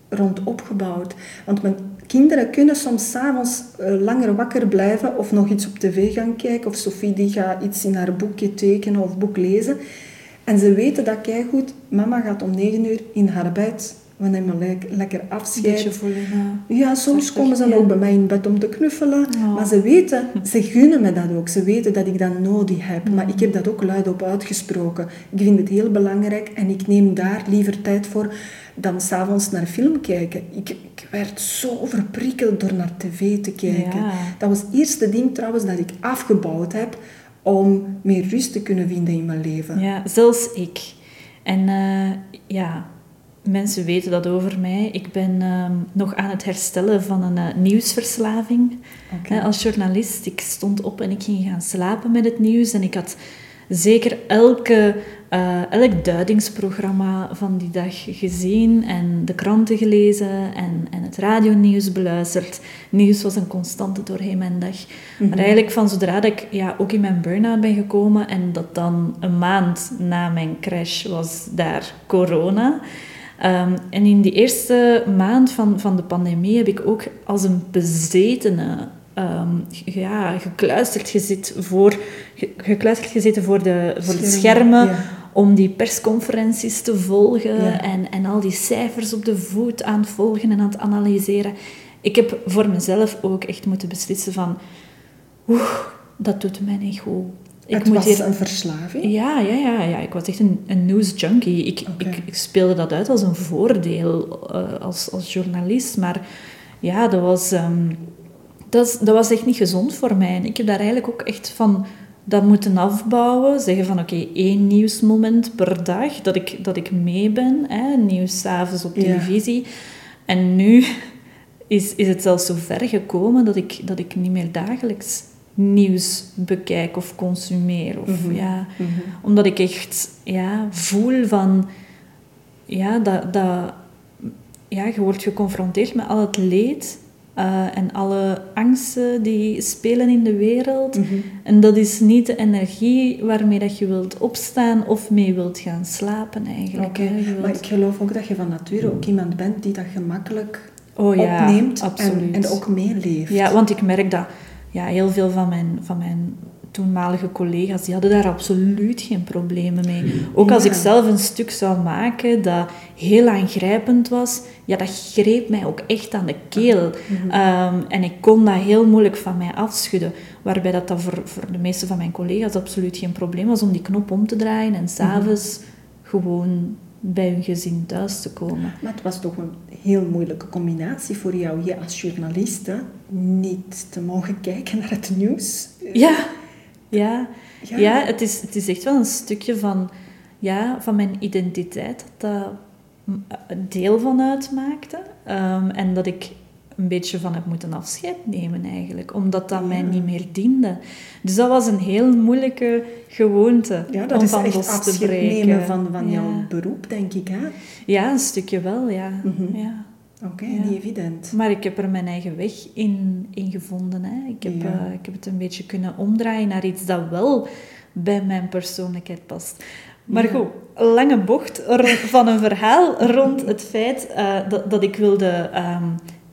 rond opgebouwd. Want mijn kinderen kunnen soms s'avonds uh, langer wakker blijven of nog iets op tv gaan kijken. Of Sophie die gaat iets in haar boekje tekenen of boek lezen. En ze weten dat goed. mama gaat om negen uur in haar bed, we nemen le- lekker afscheid. Ja, soms komen ze dan ja. ook bij mij in bed om te knuffelen. Oh. Maar ze weten, ze gunnen me dat ook. Ze weten dat ik dat nodig heb. Mm. Maar ik heb dat ook luid op uitgesproken. Ik vind het heel belangrijk en ik neem daar liever tijd voor dan s'avonds naar film kijken. Ik, ik werd zo overprikkeld door naar tv te kijken. Ja. Dat was het eerste ding trouwens dat ik afgebouwd heb om meer rust te kunnen vinden in mijn leven. Ja, zelfs ik. En eh, ja, mensen weten dat over mij. Ik ben ehm, nog aan het herstellen van een eh, nieuwsverslaving. Hè, als journalist, ik stond op en ik ging gaan slapen met het nieuws. En ik had zeker elke, eh, elk duidingsprogramma van die dag gezien. En de kranten gelezen en, en het radionieuws beluisterd. Nieuws was een constante doorheen mijn dag. Maar eigenlijk van zodra dat ik ja, ook in mijn burn-out ben gekomen... en dat dan een maand na mijn crash was daar corona... Ehm, en in die eerste maand van, van de pandemie heb ik ook als een bezetene ehm, ja, gekluisterd, gezet voor, ge- gekluisterd gezeten voor de, voor de Schermen, schermen ja. Om die persconferenties te volgen Ja. en, en al die cijfers op de voet aan het volgen en aan het analyseren. Ik heb voor mezelf ook echt moeten beslissen van... Oeh, dat doet mij niet goed. Ik het moet was hier een verslaving. ja, ja, ja, ja. Ik was echt een, een news junkie. Ik, ik, ik speelde dat uit als een voordeel eh, als, als journalist. Maar ja, dat was, ehm, dat, dat was echt niet gezond voor mij. En ik heb daar eigenlijk ook echt van dat moeten afbouwen. Zeggen van oké, één nieuwsmoment per dag dat ik, dat ik mee ben. Hè, nieuws 's avonds op Ja. televisie. En nu is, is het zelfs zo ver gekomen dat ik, dat ik niet meer dagelijks nieuws bekijk of consumeer. Of, Mhm. ja, Mhm. omdat ik echt ja, voel van... Ja, dat, dat, ja, je wordt geconfronteerd met al het leed eh, en alle angsten die spelen in de wereld. Mhm. En dat is niet de energie waarmee dat je wilt opstaan of mee wilt gaan slapen eigenlijk. Hè. Maar ik geloof ook dat je van nature ook iemand bent die dat gemakkelijk oh, ja, opneemt en, en ook meeleeft. Ja, want ik merk dat ja, heel veel van mijn, van mijn toenmalige collega's, die hadden daar absoluut geen problemen mee. Ook als Ja. ik zelf een stuk zou maken dat heel aangrijpend was, ja, dat greep mij ook echt aan de keel. Ehm, en ik kon dat heel moeilijk van mij afschudden. Waarbij dat, dat voor, voor de meeste van mijn collega's absoluut geen probleem was om die knop om te draaien en s'avonds gewoon bij hun gezin thuis te komen. Maar het was toch een heel moeilijke combinatie voor jou, je als journaliste, niet te mogen kijken naar het nieuws. Ja, ja. Ja. ja. het, is, het is echt wel een stukje van, ja, van mijn identiteit dat dat een deel van uitmaakte. Ehm, en dat ik een beetje van heb moeten afscheid nemen eigenlijk, omdat dat mij niet meer diende. Dus dat was een heel moeilijke gewoonte Ja, dat om is van echt los te breken. nemen van, van ja. jouw beroep, denk ik. Hè? Ja, een stukje wel, ja. Mhm. ja. Oké, Ja. niet evident. Maar ik heb er mijn eigen weg in, in gevonden. Hè. Ik, heb, Ja. eh, ik heb het een beetje kunnen omdraaien naar iets dat wel bij mijn persoonlijkheid past. Maar Ja. goed, lange bocht van een verhaal rond het feit eh, dat, dat ik wilde ehm,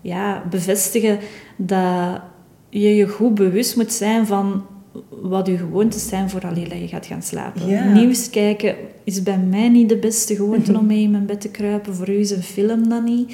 ja, bevestigen dat je je goed bewust moet zijn van wat je gewoontes zijn voor alleen dat je gaat gaan slapen. Ja. Nieuws kijken is bij mij niet de beste gewoonte om mee in mijn bed te kruipen. Voor u is een film dat niet.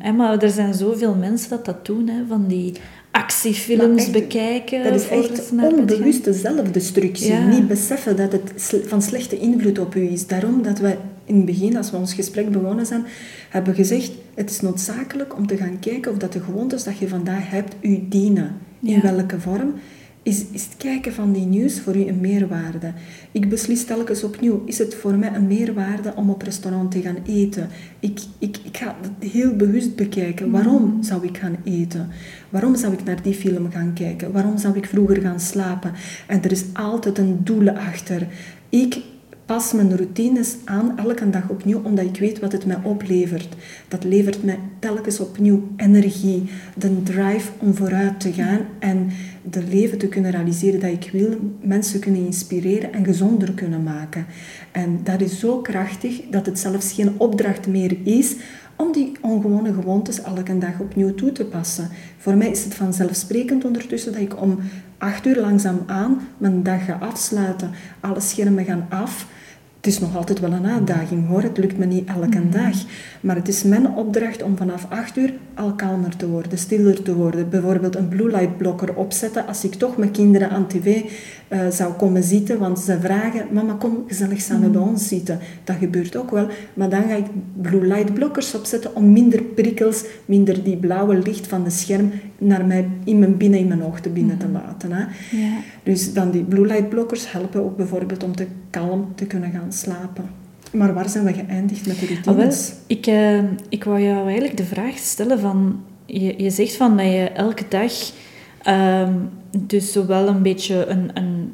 Mhm. Maar er zijn zoveel mensen dat dat doen, hè, van die actiefilms echt, bekijken. Dat is echt onbewuste zelfdestructie. Ja. Niet beseffen dat het van slechte invloed op u is. Daarom dat we in het begin, als we ons gesprek begonnen zijn, hebben gezegd... Het is noodzakelijk om te gaan kijken of dat de gewoontes dat je vandaag hebt u dienen. In welke vorm. Is, is het kijken van die nieuws voor u een meerwaarde? Ik beslis telkens opnieuw, is het voor mij een meerwaarde om op restaurant te gaan eten? Ik, ik, ik ga het heel bewust bekijken. Waarom zou ik gaan eten? Waarom zou ik naar die film gaan kijken? Waarom zou ik vroeger gaan slapen? En er is altijd een doel achter. Ik pas mijn routines aan elke dag opnieuw, omdat ik weet wat het mij oplevert. Dat levert mij telkens opnieuw energie, de drive om vooruit te gaan en de leven te kunnen realiseren dat ik wil, mensen kunnen inspireren en gezonder kunnen maken. En dat is zo krachtig dat het zelfs geen opdracht meer is om die ongewone gewoontes elke dag opnieuw toe te passen. Voor mij is het vanzelfsprekend ondertussen dat ik om acht uur langzaam aan mijn dag ga afsluiten. Alle schermen gaan af. Het is nog altijd wel een uitdaging hoor, het lukt me niet elke Mhm. dag. Maar het is mijn opdracht om vanaf 8 uur al kalmer te worden, stiller te worden. Bijvoorbeeld een blue light blokker opzetten als ik toch mijn kinderen aan tv eh, zou komen zitten. Want ze vragen, mama kom gezellig samen Mhm. bij ons zitten. Dat gebeurt ook wel. Maar dan ga ik blue light blokkers opzetten om minder prikkels, minder die blauwe licht van de scherm naar mij, in mijn, binnen in mijn oog te binnen te laten. Hè. Ja. Dus dan die blue light blokkers helpen ook bijvoorbeeld om te kalm te kunnen gaan slapen. Maar waar zijn we geëindigd met de Ah, routines? ik, eh, ik wou jou eigenlijk de vraag stellen van... Je, je zegt van dat je elke dag ehm, dus zowel een beetje een, een,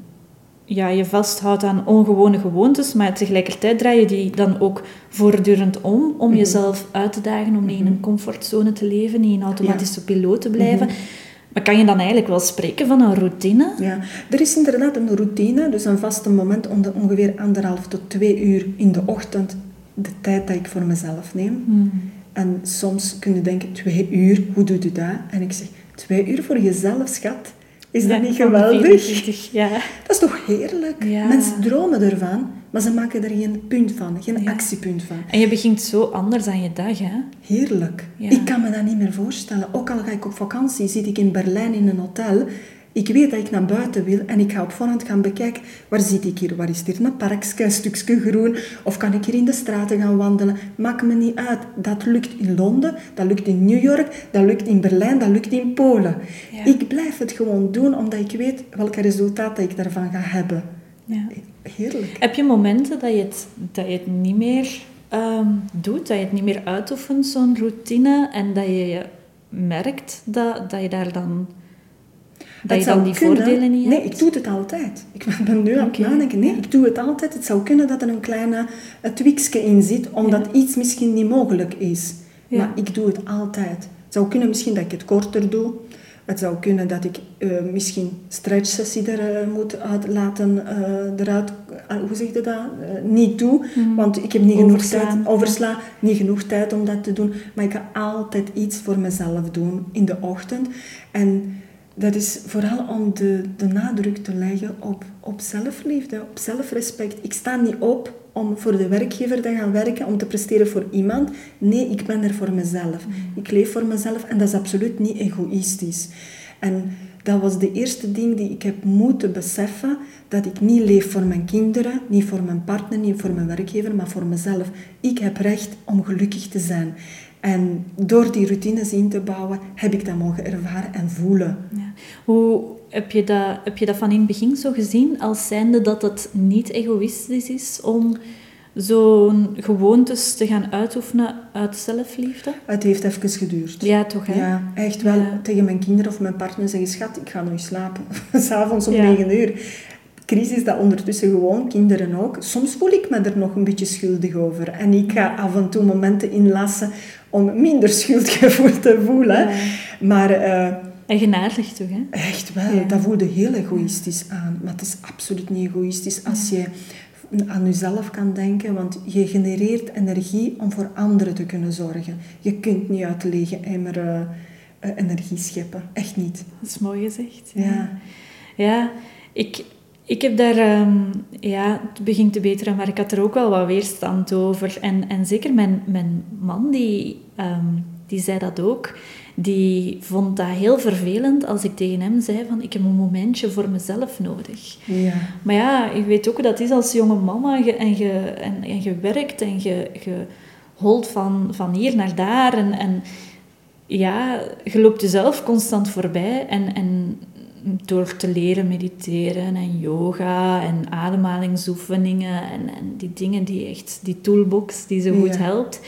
ja, je vasthoudt aan ongewone gewoontes, maar tegelijkertijd draai je die dan ook voortdurend om, om Mhm. jezelf uit te dagen, om niet in een comfortzone te leven, niet in automatische piloot te blijven. Mhm. Maar kan je dan eigenlijk wel spreken van een routine? Ja, er is inderdaad een routine, dus een vaste moment om de ongeveer anderhalf tot twee uur in de ochtend, de tijd dat ik voor mezelf neem. En soms kun je denken, twee uur, hoe doe je dat? En ik zeg, twee uur voor jezelf, schat. Is dat niet geweldig? 24, ja. Dat is toch heerlijk? Ja. Mensen dromen ervan, maar ze maken er geen punt van, geen actiepunt van. En je begint zo anders aan je dag, hè? Heerlijk. Ik kan me dat niet meer voorstellen. Ook al ga ik op vakantie, zit ik in Berlijn in een hotel. Ik weet dat ik naar buiten wil en ik ga op voorhand gaan bekijken, waar zit ik hier? Waar is hier een parkje, een stukje groen? Of kan ik hier in de straten gaan wandelen? Maakt me niet uit. Dat lukt in Londen, dat lukt in New York, dat lukt in Berlijn, dat lukt in Polen. Ja. Ik blijf het gewoon doen, omdat ik weet welke resultaten ik daarvan ga hebben. Ja. Heerlijk. Heb je momenten dat je het, dat je het niet meer ehm, doet, dat je het niet meer uitoefent, zo'n routine, en dat je merkt dat, dat je daar dan, dat je dan die kunnen- voordelen niet Nee, hebt? ik doe het altijd. Ik ben nu aan het nadenken. Nee, ik doe het altijd. Het zou kunnen dat er een kleine uh, twikje in zit, omdat iets misschien niet mogelijk is. Ja. Maar ik doe het altijd. Het zou kunnen misschien dat ik het korter doe. Het zou kunnen dat ik eh, misschien stretchsessie er uh, moet uit laten, uh, eruit, uh, hoe zeg je dat, uh, niet doe. Want ik heb niet genoeg tijd, oversla, niet genoeg tijd om dat te doen. Maar ik ga altijd iets voor mezelf doen in de ochtend. En dat is vooral om de, de nadruk te leggen op, op zelfliefde, op zelfrespect. Ik sta niet op om voor de werkgever te gaan werken, om te presteren voor iemand. Nee, ik ben er voor mezelf. Ik leef voor mezelf en dat is absoluut niet egoïstisch. En dat was de eerste ding die ik heb moeten beseffen, dat ik niet leef voor mijn kinderen, niet voor mijn partner, niet voor mijn werkgever, maar voor mezelf. Ik heb recht om gelukkig te zijn. En door die routines in te bouwen, heb ik dat mogen ervaren en voelen. Ja. Hoe heb je, dat, heb je dat van in het begin zo gezien, als zijnde dat het niet egoïstisch is om zo'n gewoontes te gaan uitoefenen uit zelfliefde? Het heeft even geduurd. Ja, toch hè? Ja, echt wel. Ja. Tegen mijn kinderen of mijn partner zeggen, schat, ik ga nu slapen. S'avonds om Ja. 9 uur. Chris is dat ondertussen gewoon, kinderen ook. Soms voel ik me er nog een beetje schuldig over. En ik ga af en toe momenten inlassen om minder schuldgevoel te voelen. Ja. Maar eh, Eigenaardig toch hè? echt wel, Ja. dat voelde heel egoïstisch aan. Maar het is absoluut niet egoïstisch als je aan jezelf kan denken, want je genereert energie om voor anderen te kunnen zorgen. Je kunt niet uit de lege emmer eh, eh, energie scheppen. Echt niet. Dat is mooi gezegd. Ja. Ja, ik, ik heb daar... ehm, ja, het begint te beteren, maar ik had er ook wel wat weerstand over. En, en zeker mijn, mijn man, die, ehm, die zei dat ook. Die vond dat heel vervelend als ik tegen hem zei van... Ik heb een momentje voor mezelf nodig. Ja. Maar ja, je weet ook hoe dat is als jonge mama en je, en je, en, en je werkt en je, je holt van, van hier naar daar. En, en ja, je loopt jezelf constant voorbij. En, en door te leren mediteren en yoga en ademhalingsoefeningen en, en die dingen die echt, die toolbox die zo goed Ja. helpt.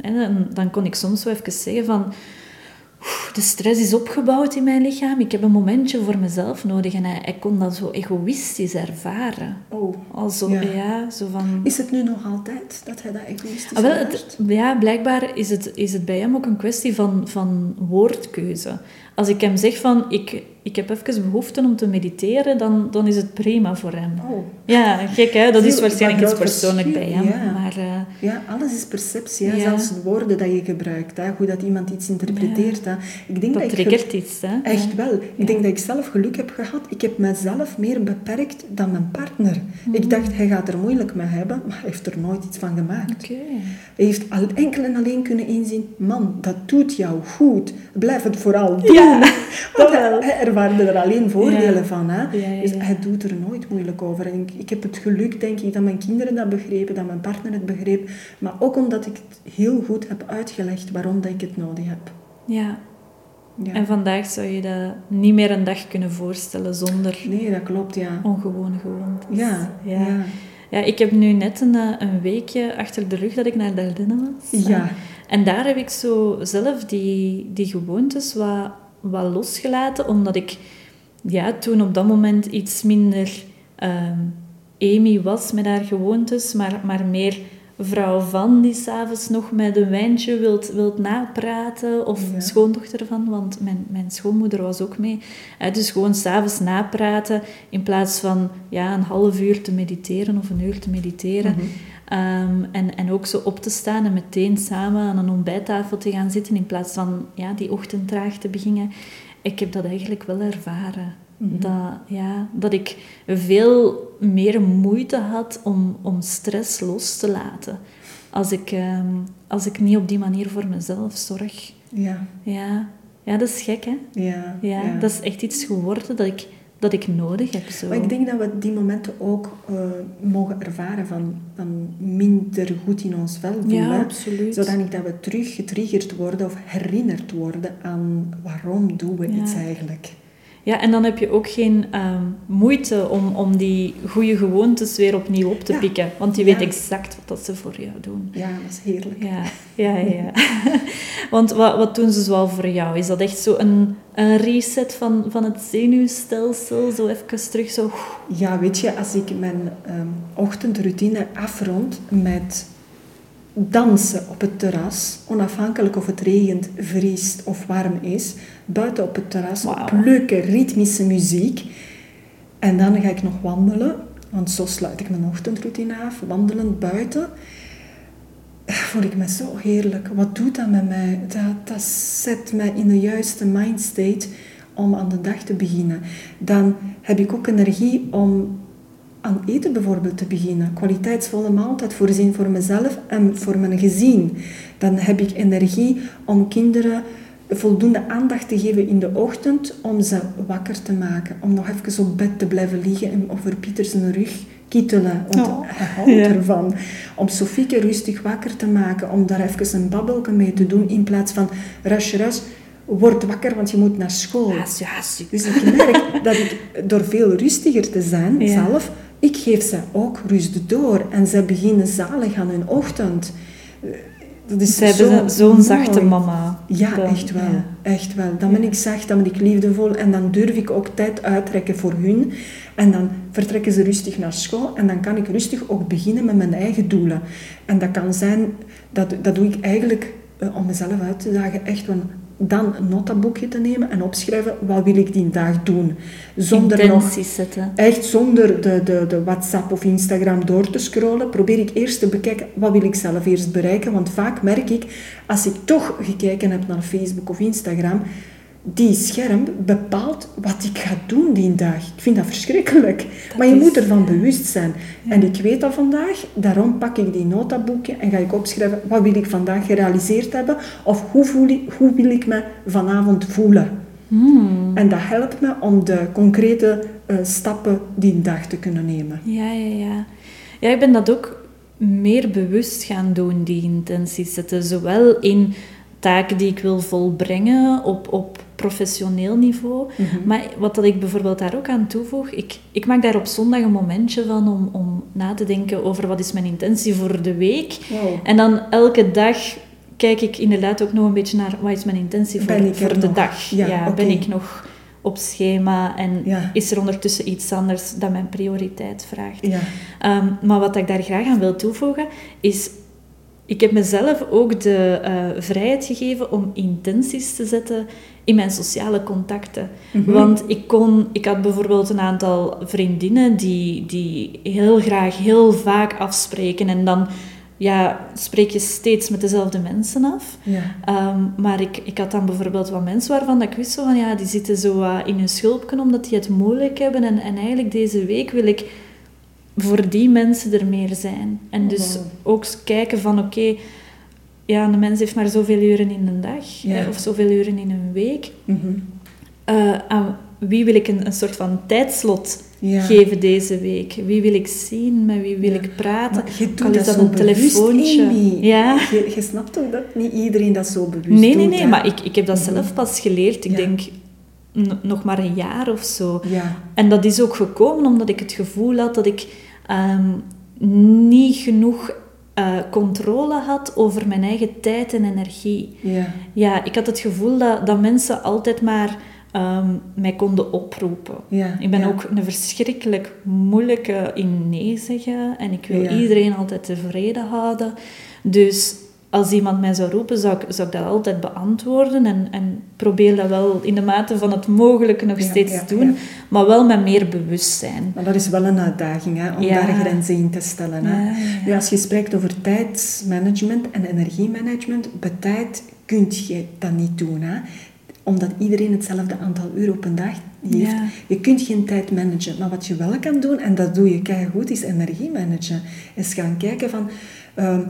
En dan, dan kon ik soms zo even zeggen van... "Oeh, De stress is opgebouwd in mijn lichaam. Ik heb een momentje voor mezelf nodig. En hij, hij kon dat zo egoïstisch ervaren. Oh. Also, Ja. ja. zo van... Is het nu nog altijd dat hij dat egoïstisch Ah, wel, het, ja, blijkbaar is het, is het bij hem ook een kwestie van, van woordkeuze. als ik hem zeg van, ik, ik heb even behoefte om te mediteren, dan, dan is het prima voor hem. Oh. Ja, gek hè? Dat is waarschijnlijk iets persoonlijk bij hem. ja. Maar eh, Ja, alles is perceptie. Hè? Ja. Zelfs de woorden dat je gebruikt. Hè? Hoe dat iemand iets interpreteert. Hè? Ik denk dat, dat ik triggert iets. Hè? Echt wel. Ik denk dat ik zelf geluk heb gehad. Ik heb mezelf meer beperkt dan mijn partner. Ik dacht, hij gaat er moeilijk mee hebben, maar hij heeft er nooit iets van gemaakt. Oké. Hij heeft al enkel en alleen kunnen inzien, man, dat doet jou goed. Blijf het vooral doen. Ja, dat wel. hij, hij ervaarde er alleen voordelen van. Hè? Dus hij doet er nooit moeilijk over. En ik, ik heb het geluk, denk ik, dat mijn kinderen dat begrepen, dat mijn partner het begreep. Maar ook omdat ik het heel goed heb uitgelegd waarom dat ik het nodig heb. Ja. Ja. En vandaag zou je dat niet meer een dag kunnen voorstellen zonder Nee, dat klopt, ja. ongewone gewoontes. Ja, ja. ja. Ja, ik heb nu net een, eh, een weekje achter de rug dat ik naar Dardenne was. Ja. En daar heb ik zo zelf die, die gewoontes wat, wat losgelaten, omdat ik ja, toen op dat moment iets minder ehm Amy was met haar gewoontes, maar, maar meer vrouw van die s'avonds nog met een wijntje wilt, wilt napraten, of Ja. schoondochter van, want mijn, mijn schoonmoeder was ook mee. Eh, dus gewoon s'avonds napraten, in plaats van ja, een half uur te mediteren of een uur te mediteren. Mhm. Ehm, en, en ook zo op te staan en meteen samen aan een ontbijttafel te gaan zitten in plaats van ja, die ochtend traag te beginnen. Ik heb dat eigenlijk wel ervaren. Mhm. dat, ja, dat ik veel meer moeite had om, om stress los te laten. Als ik, ehm, als ik niet op die manier voor mezelf zorg. Ja, Ja, ja dat is gek hè. ja, Ja, dat is echt iets geworden dat ik, dat ik nodig heb. Zo. Maar ik denk dat we die momenten ook eh, mogen ervaren van, van minder goed in ons vel voelen. ja, absoluut. Zodanig dat we terug getriggerd worden of herinnerd worden aan waarom doen we Ja. iets eigenlijk. Ja, en dan heb je ook geen ehm, moeite om, om die goede gewoontes weer opnieuw op te Ja. pikken. Want je Ja. weet exact wat dat ze voor jou doen. Ja, dat is heerlijk. Ja, ja, ja. ja. Want wat, wat doen ze zoal voor jou? Is dat echt zo een, een reset van, van het zenuwstelsel? Zo even terug zo... Ja, weet je, als ik mijn ehm, ochtendroutine afrond met dansen op het terras, onafhankelijk of het regent, vriest of warm is, buiten op het terras, Wauw. op leuke ritmische muziek. En dan ga ik nog wandelen, want zo sluit ik mijn ochtendroutine af, wandelend buiten. Voel ik me zo heerlijk. Wat doet dat met mij? Dat, dat zet mij in de juiste mindstate om aan de dag te beginnen. Dan heb ik ook energie om aan eten bijvoorbeeld te beginnen. Kwaliteitsvolle maaltijd voorzien voor mezelf en voor mijn gezin. Dan heb ik energie om kinderen voldoende aandacht te geven in de ochtend om ze wakker te maken. Om nog even op bed te blijven liggen en over Pieter zijn rug kietelen. Want Oh, hij houdt ja. ervan. Om Sofieke rustig wakker te maken. Om daar even een babbelke mee te doen in plaats van rush, rush. Word wakker, want je moet naar school. Dus ik merk dat ik door veel rustiger te zijn Ja. zelf, ik geef ze ook rust door. En ze beginnen zalig aan hun ochtend. Eh, Dat is Ze hebben zo zo'n zachte mama. Ja, Dan- echt wel. ja. Echt wel. Dan ben ik zacht, dan ben ik liefdevol en dan durf ik ook tijd uittrekken voor hun. En dan vertrekken ze rustig naar school en dan kan ik rustig ook beginnen met mijn eigen doelen. En dat kan zijn, dat, dat doe ik eigenlijk eh, om mezelf uit te dagen, echt wel dan een notaboekje te nemen en opschrijven wat wil ik die dag doen. Zonder nog zetten. Echt zonder de, de, de WhatsApp of Instagram door te scrollen, probeer ik eerst te bekijken wat wil ik zelf eerst bereiken. Want vaak merk ik, als ik toch gekeken heb naar Facebook of Instagram, die scherm bepaalt wat ik ga doen die dag. Ik vind dat verschrikkelijk. maar je is- moet ervan bewust zijn. En ik weet dat vandaag, daarom pak ik die notaboekje en ga ik opschrijven wat wil ik vandaag gerealiseerd hebben of hoe, voel ik, hoe wil ik me vanavond voelen. Hmm. En dat helpt me om de concrete eh, stappen die dag te kunnen nemen. Ja, ja, ja. Ja, ik ben dat ook meer bewust gaan doen, die intenties zetten. Zowel in taken die ik wil volbrengen op, op professioneel niveau. Maar wat dat ik bijvoorbeeld daar ook aan toevoeg, ik, ik maak daar op zondag een momentje van om, om na te denken over wat is mijn intentie voor de week. Wow. En dan elke dag kijk ik inderdaad ook nog een beetje naar wat is mijn intentie voor, Ben ik voor de nog? dag. Ja, oké. Ben ik nog op schema en Ja. is er ondertussen iets anders dat mijn prioriteit vraagt. Ja. Ehm, maar wat ik daar graag aan wil toevoegen is ik heb mezelf ook de uh, vrijheid gegeven om intenties te zetten in mijn sociale contacten. Mhm. Want ik, kon, ik had bijvoorbeeld een aantal vriendinnen die, die heel graag heel vaak afspreken en dan ja, spreek je steeds met dezelfde mensen af. Ja. Ehm, maar ik, ik had dan bijvoorbeeld wat mensen waarvan ik wist van ja, die zitten zo uh, in hun schulpje omdat die het moeilijk hebben. En, en eigenlijk deze week wil ik voor die mensen er meer zijn. En dus oh. ook kijken van oké, ja, een mens heeft maar zoveel uren in een dag of zoveel uren in een week. Mm aan wie wil ik een, een soort van tijdslot geven deze week? Wie wil ik zien? Met wie wil ik praten? je doet dat, dat een telefoontje? Ja. Je, je, snapt toch dat niet iedereen dat zo bewust nee, doet? Nee, nee, nee, maar ik, ik heb dat mhm. zelf pas geleerd. Ik denk nog maar een jaar of zo. Ja. En dat is ook gekomen omdat ik het gevoel had dat ik ehm, niet genoeg controle had over mijn eigen tijd en energie. Ja, ja ik had het gevoel dat, dat mensen altijd maar um, mij konden oproepen. Ja, ik ben ook een verschrikkelijk moeilijke in nee zeggen en ik wil iedereen altijd tevreden houden. Dus als iemand mij zou roepen, zou ik, zou ik dat altijd beantwoorden en, en probeer dat wel in de mate van het mogelijke nog steeds te doen, maar wel met meer bewustzijn. Maar dat is wel een uitdaging, hè, om daar grenzen in te stellen. Hè. Nu, als je spreekt over tijdsmanagement en energiemanagement, bij tijd kun je dat niet doen. Hè omdat iedereen hetzelfde aantal uur op een dag heeft. Je kunt geen tijd managen. Maar wat je wel kan doen, en dat doe je goed, is energie managen. Is gaan kijken van... Ehm,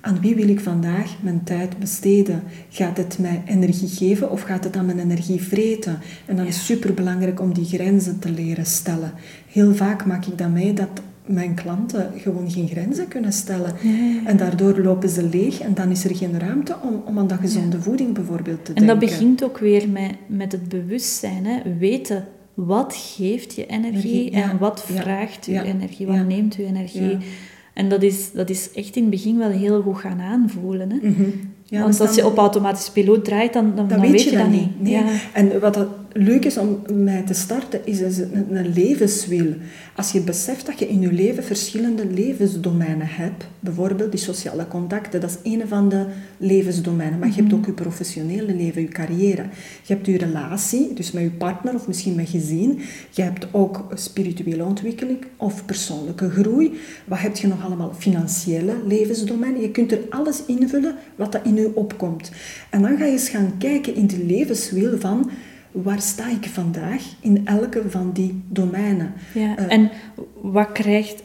aan wie wil ik vandaag mijn tijd besteden? Gaat het mij energie geven of gaat het aan mijn energie vreten? En dan is het superbelangrijk om die grenzen te leren stellen. Heel vaak maak ik dat mee dat mijn klanten gewoon geen grenzen kunnen stellen. En daardoor lopen ze leeg en dan is er geen ruimte om, om aan dat gezonde voeding bijvoorbeeld te denken. En dat begint ook weer met, met het bewustzijn. Hè? Weten wat geeft je energie, en wat vraagt je energie, wat neemt je energie. En dat is, dat is echt in het begin wel heel goed gaan aanvoelen. Hè? Mhm. Ja, Want als je op automatisch piloot draait, dan, dan, dan, weet je dat niet. Nee. Ja. En wat dat leuk is om mij te starten, is een, een levenswiel. Als je beseft dat je in je leven verschillende levensdomeinen hebt, bijvoorbeeld die sociale contacten, dat is een van de levensdomeinen. Maar je hebt mhm. ook je professionele leven, je carrière. Je hebt je relatie, dus met je partner of misschien met gezin. Je hebt ook spirituele ontwikkeling of persoonlijke groei. Wat heb je nog allemaal? Financiële levensdomeinen. Je kunt er alles invullen wat dat in je opkomt. En dan ga je eens gaan kijken in de levenswiel van waar sta ik vandaag in elke van die domeinen. Ja, eh, en wat krijgt,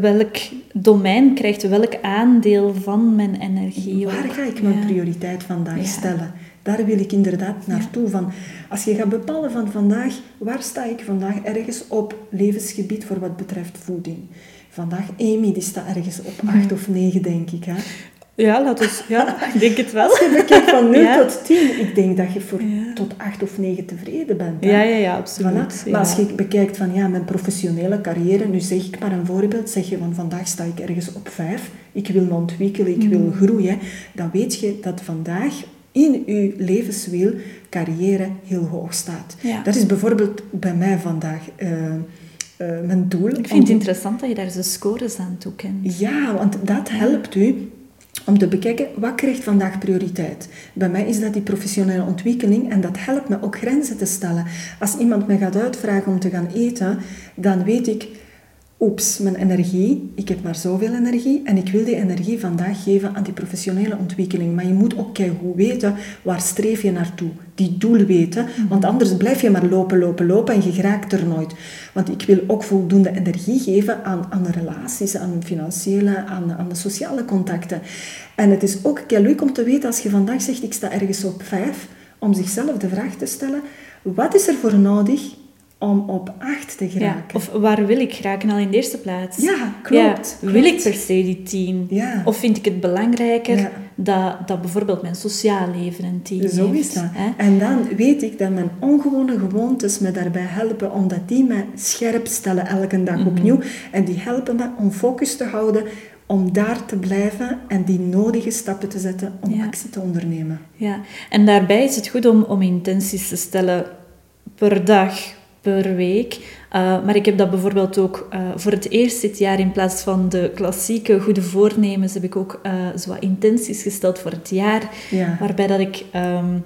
welk domein krijgt welk aandeel van mijn energie? Waar ga ik mijn prioriteit vandaag stellen? Daar wil ik inderdaad naartoe. Van, als je gaat bepalen van vandaag, waar sta ik vandaag ergens op levensgebied voor wat betreft voeding? Vandaag, Amy, die staat ergens op acht of negen, denk ik. Hè? Ja, laat ons, ja, ik denk het wel. Als je bekijkt van 0 tot 10, ik denk dat je voor tot 8 of 9 tevreden bent. Ja, ja, ja, absoluut. Maar als je bekijkt van ja, mijn professionele carrière, nu zeg ik maar een voorbeeld, zeg je van vandaag sta ik ergens op 5, ik wil me ontwikkelen, ik wil mm. groeien, dan weet je dat vandaag in je levenswiel carrière heel hoog staat. Dat is bijvoorbeeld bij mij vandaag... Uh, uh, mijn doel. Ik vind het interessant dat je daar zo scores aan toekent. Ja, want dat helpt u om te bekijken wat krijgt vandaag prioriteit. Bij mij is dat die professionele ontwikkeling en dat helpt me ook grenzen te stellen. Als iemand mij gaat uitvragen om te gaan eten, dan weet ik oeps, mijn energie, ik heb maar zoveel energie en ik wil die energie vandaag geven aan die professionele ontwikkeling. Maar je moet ook goed weten, waar streef je naartoe? Die doel weten, want anders blijf je maar lopen, lopen, lopen en je raakt er nooit. Want ik wil ook voldoende energie geven aan, aan de relaties, aan financiële, aan, aan de sociale contacten. En het is ook leuk om te weten, als je vandaag zegt, ik sta ergens op vijf, om zichzelf de vraag te stellen, wat is er voor nodig om op acht te geraken. Ja, of waar wil ik geraken al in de eerste plaats? Ja, klopt. Wil ik per se die tien? Ja. Of vind ik het belangrijker dat, dat bijvoorbeeld mijn sociaal leven een tien Zo heeft? is dat. En dan weet ik dat mijn ongewone gewoontes me daarbij helpen, omdat die me scherp stellen elke dag mhm. opnieuw. En die helpen me om focus te houden om daar te blijven en die nodige stappen te zetten om actie te ondernemen. Ja, en daarbij is het goed om, om intenties te stellen per dag per week. Uh, maar ik heb dat bijvoorbeeld ook uh, voor het eerst dit jaar, in plaats van de klassieke goede voornemens, heb ik ook uh, zo wat intenties gesteld voor het jaar. Ja. Waarbij dat ik um,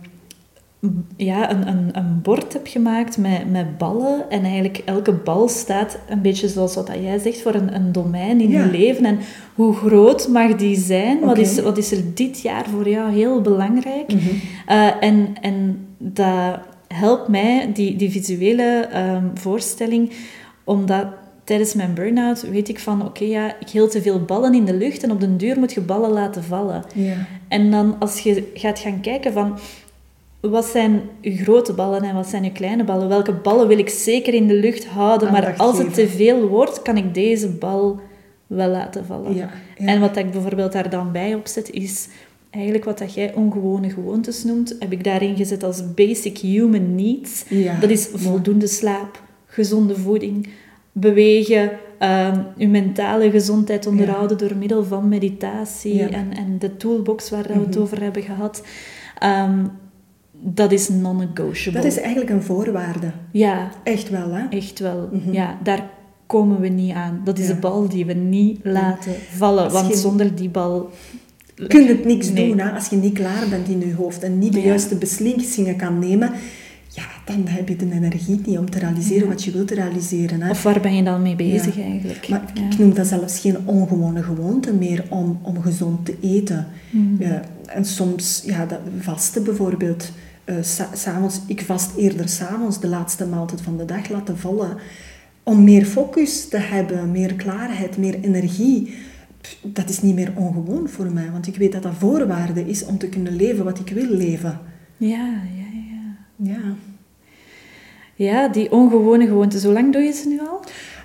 ja, een, een, een bord heb gemaakt met, met ballen. En eigenlijk elke bal staat een beetje zoals wat jij zegt, voor een, een domein in Ja. je leven. En hoe groot mag die zijn? Wat, is, wat is er dit jaar voor jou heel belangrijk? Mhm. En, en dat helpt mij, die, die visuele ehm, voorstelling, omdat tijdens mijn burn-out weet ik van, oké, ja, ik hield te veel ballen in de lucht en op den duur moet je ballen laten vallen. Ja. En dan als je gaat gaan kijken van, wat zijn je grote ballen en wat zijn je kleine ballen? Welke ballen wil ik zeker in de lucht houden, maar als het te veel wordt, kan ik deze bal wel laten vallen. Ja, ja. En wat ik bijvoorbeeld daar dan bij opzet, is eigenlijk wat dat jij ongewone gewoontes noemt, heb ik daarin gezet als basic human needs. Ja, Dat is voldoende slaap, gezonde voeding, bewegen, ehm je mentale gezondheid onderhouden door middel van meditatie en, en de toolbox waar dat we het Mhm. over hebben gehad. Ehm, dat is non-negotiable. Dat is eigenlijk een voorwaarde. Ja, Echt wel, hè? echt wel. Mhm. Ja, daar komen we niet aan. Dat is de bal die we niet laten vallen, Als want je- zonder die bal... Je kunt het niks Nee. doen hè, als je niet klaar bent in je hoofd en niet de Ja. juiste beslissingen kan nemen. Ja, dan heb je de energie niet om te realiseren Ja. wat je wilt realiseren. Hè. Of waar ben je dan mee bezig Ja. eigenlijk? Maar ik noem dat zelfs geen ongewone gewoonte meer om, om gezond te eten. Ja, en soms, ja, dat vasten bijvoorbeeld. eh, sa- s'avonds, ik vast eerder s'avonds de laatste maaltijd van de dag laten vallen. Om meer focus te hebben, meer klaarheid, meer energie. Dat is niet meer ongewoon voor mij, want ik weet dat dat voorwaarde is om te kunnen leven wat ik wil leven. Ja, ja, ja. Ja. Ja, die ongewone gewoontes. Hoe lang doe je ze nu al?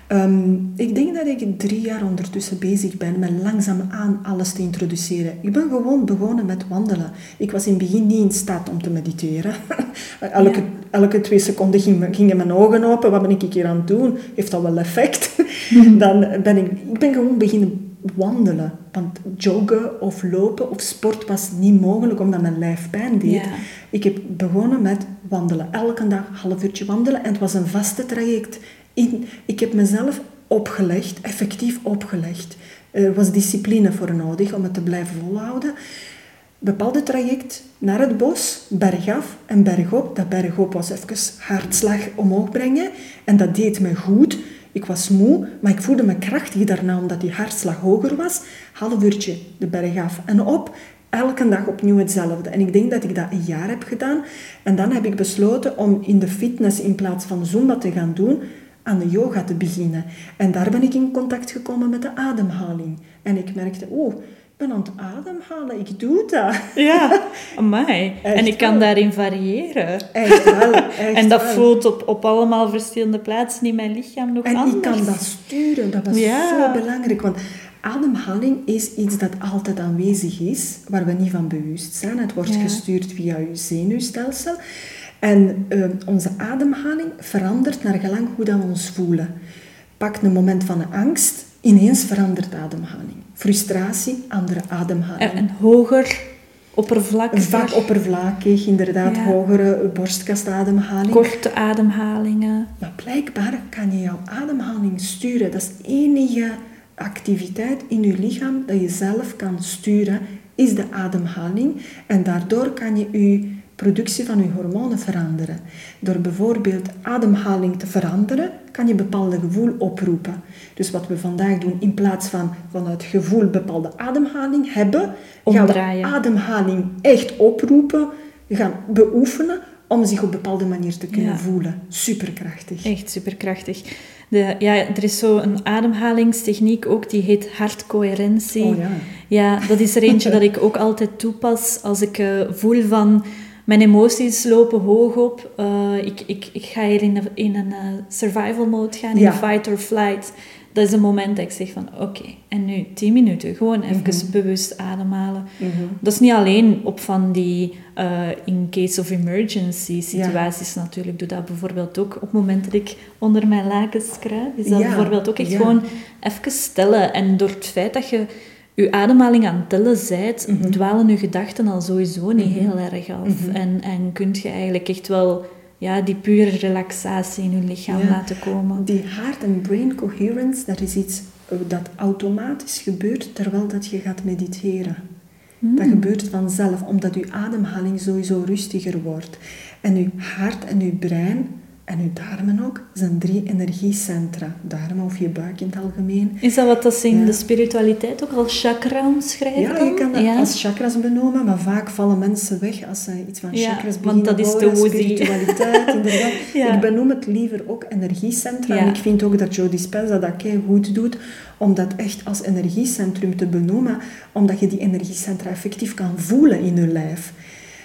Ehm, ik denk dat ik drie jaar ondertussen bezig ben met langzaamaan alles te introduceren. Ik ben gewoon begonnen met wandelen. Ik was in het begin niet in staat om te mediteren. elke, Ja. elke twee seconden gingen, gingen mijn ogen open. Wat ben ik hier aan het doen? Heeft dat wel effect? Dan ben ik, ik ben gewoon beginnen wandelen. Want joggen of lopen of sport was niet mogelijk omdat mijn lijf pijn deed. Ik heb begonnen met wandelen. Elke dag een half uurtje wandelen. En het was een vaste traject. In, ik heb mezelf opgelegd, effectief opgelegd. Er was discipline voor nodig om het te blijven volhouden. Bepaalde traject naar het bos, bergaf en bergop. Dat bergop was even hartslag omhoog brengen. En dat deed me goed. Ik was moe, maar ik voelde me krachtig daarna omdat die hartslag hoger was. Half uurtje de berg af en op. Elke dag opnieuw hetzelfde. En ik denk dat ik dat een jaar heb gedaan. En dan heb ik besloten om in de fitness in plaats van Zumba te gaan doen, aan de yoga te beginnen. En daar ben ik in contact gekomen met de ademhaling. En ik merkte, ik ben aan het ademhalen, ik doe dat. Ja, amai. Echt en ik kan wel. daarin variëren. Echt wel, echt en dat wel. voelt op, op allemaal verschillende plaatsen in mijn lichaam nog En anders. ik kan dat sturen, dat was Ja. zo belangrijk. Want ademhaling is iets dat altijd aanwezig is, waar we niet van bewust zijn. Het wordt Ja. gestuurd via je zenuwstelsel. En eh, onze ademhaling verandert naar gelang hoe dat we ons voelen. Pak een moment van angst, ineens verandert ademhaling. Frustratie, andere ademhaling. En, hoger, oppervlakkiger, Vaak oppervlakkig, inderdaad, Ja. hogere borstkasademhaling. korte ademhalingen. Maar blijkbaar kan je jouw ademhaling sturen. Dat is de enige activiteit in je lichaam dat je zelf kan sturen, is de ademhaling. En daardoor kan je je productie van je hormonen veranderen. Door bijvoorbeeld ademhaling te veranderen, kan je bepaalde gevoel oproepen. Dus wat we vandaag doen, in plaats van vanuit gevoel bepaalde ademhaling hebben, gaan Omdraaien. we ademhaling echt oproepen, gaan beoefenen om zich op bepaalde manier te kunnen Ja. voelen. Superkrachtig. Echt superkrachtig. De, ja, er is zo een ademhalingstechniek ook, die heet hartcoherentie. Oh ja. Ja, dat is er eentje dat ik ook altijd toepas als ik eh, voel van mijn emoties lopen hoog op. Eh, ik, ik, ik ga hier in, een- in een eh, survival mode gaan, in Ja. fight or flight. Dat is een moment dat ik zeg van oké, en nu 10 minuten, gewoon even Mhm. bewust ademhalen. Dat is niet alleen op van die eh, in case of emergency situaties natuurlijk. Doe dat bijvoorbeeld ook op het moment dat ik onder mijn lakens kruip. Is dat Ja, bijvoorbeeld ook echt gewoon even stellen. En door het feit dat je je ademhaling aan het tellen zijt, Mhm. dwalen je gedachten al sowieso niet heel erg af. En, en kun je eigenlijk echt wel ja, die pure relaxatie in hun lichaam Ja. laten komen. Die heart and brain coherence, dat is iets eh, dat automatisch gebeurt terwijl dat je gaat mediteren. Dat gebeurt vanzelf, omdat je ademhaling sowieso rustiger wordt. En je hart en je brein en je darmen ook zijn drie energiecentra. Darmen of je buik in het algemeen. Is dat wat dat ze in Ja. de spiritualiteit ook als chakra omschrijven? Ja, je kan dat Ja. als chakras benoemen, maar vaak vallen mensen weg als ze iets van Ja, chakras want beginnen dat is horen, te woozy. spiritualiteit, inderdaad. Ja. Ik benoem het liever ook energiecentra. En ik vind ook dat Joe Dispenza dat kei goed doet, om dat echt als energiecentrum te benoemen, omdat je die energiecentra effectief kan voelen in je lijf.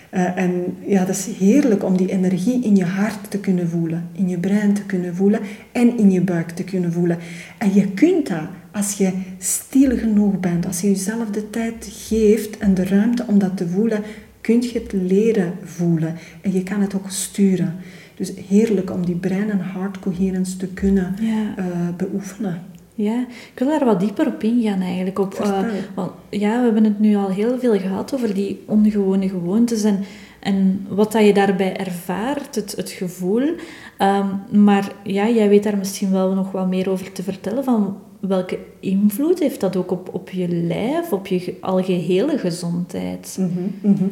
Eh, en ja, dat is heerlijk om die energie in je hart te kunnen voelen, in je brein te kunnen voelen en in je buik te kunnen voelen. En je kunt dat als je stil genoeg bent, als je jezelf de tijd geeft en de ruimte om dat te voelen, kun je het leren voelen. En je kan het ook sturen. Dus heerlijk om die brein- en heart-coherence te kunnen Ja. eh, beoefenen. Ja, ik wil daar wat dieper op ingaan eigenlijk. Op, eh, want, ja, we hebben het nu al heel veel gehad over die ongewone gewoontes en, en wat dat je daarbij ervaart, het, het gevoel. Ehm, maar ja, jij weet daar misschien wel nog wat meer over te vertellen van welke invloed heeft dat ook op, op je lijf, op je ge- algehele gezondheid. Mhm, mhm.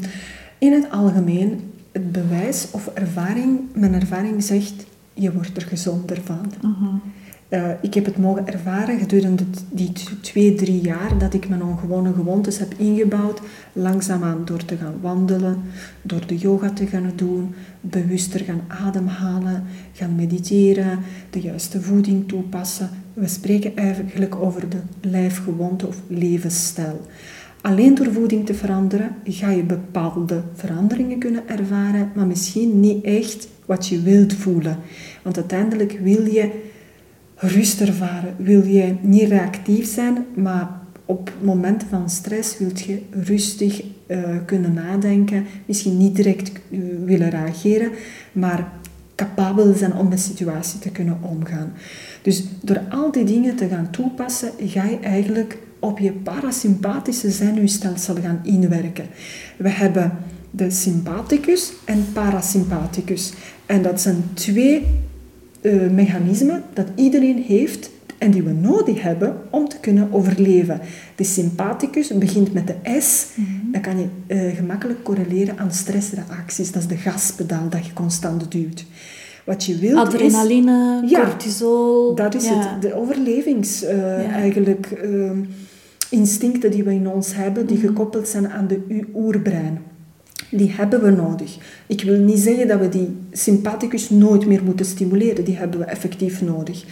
In het algemeen, het bewijs of ervaring, mijn ervaring zegt, je wordt er gezonder van. Eh, ik heb het mogen ervaren gedurende die twee, drie jaar dat ik mijn ongewone gewoontes heb ingebouwd. Langzaamaan door te gaan wandelen, door de yoga te gaan doen, bewuster gaan ademhalen, gaan mediteren, de juiste voeding toepassen. We spreken eigenlijk over de lijfgewoonte of levensstijl. Alleen door voeding te veranderen ga je bepaalde veranderingen kunnen ervaren, maar misschien niet echt wat je wilt voelen. Want uiteindelijk wil je rust ervaren, wil je niet reactief zijn, maar op momenten van stress wil je rustig eh, kunnen nadenken, misschien niet direct eh, willen reageren, maar capabel zijn om de situatie te kunnen omgaan. Dus door al die dingen te gaan toepassen, ga je eigenlijk op je parasympathische zenuwstelsel gaan inwerken. We hebben de sympathicus en parasympathicus. En dat zijn twee eh, mechanismen dat iedereen heeft en die we nodig hebben om te kunnen overleven. De sympathicus begint met de S. Dat kan je eh, gemakkelijk correleren aan stressreacties. Dat is de gaspedaal dat je constant duwt. Wat je wilt is... Adrenaline, Ja, cortisol. Dat is ja. het. De overlevings eh, Ja. eigenlijk ehm, instincten die we in ons hebben, Mhm. die gekoppeld zijn aan de oerbrein. Die hebben we nodig. Ik wil niet zeggen dat we die sympathicus nooit meer moeten stimuleren. Die hebben we effectief nodig.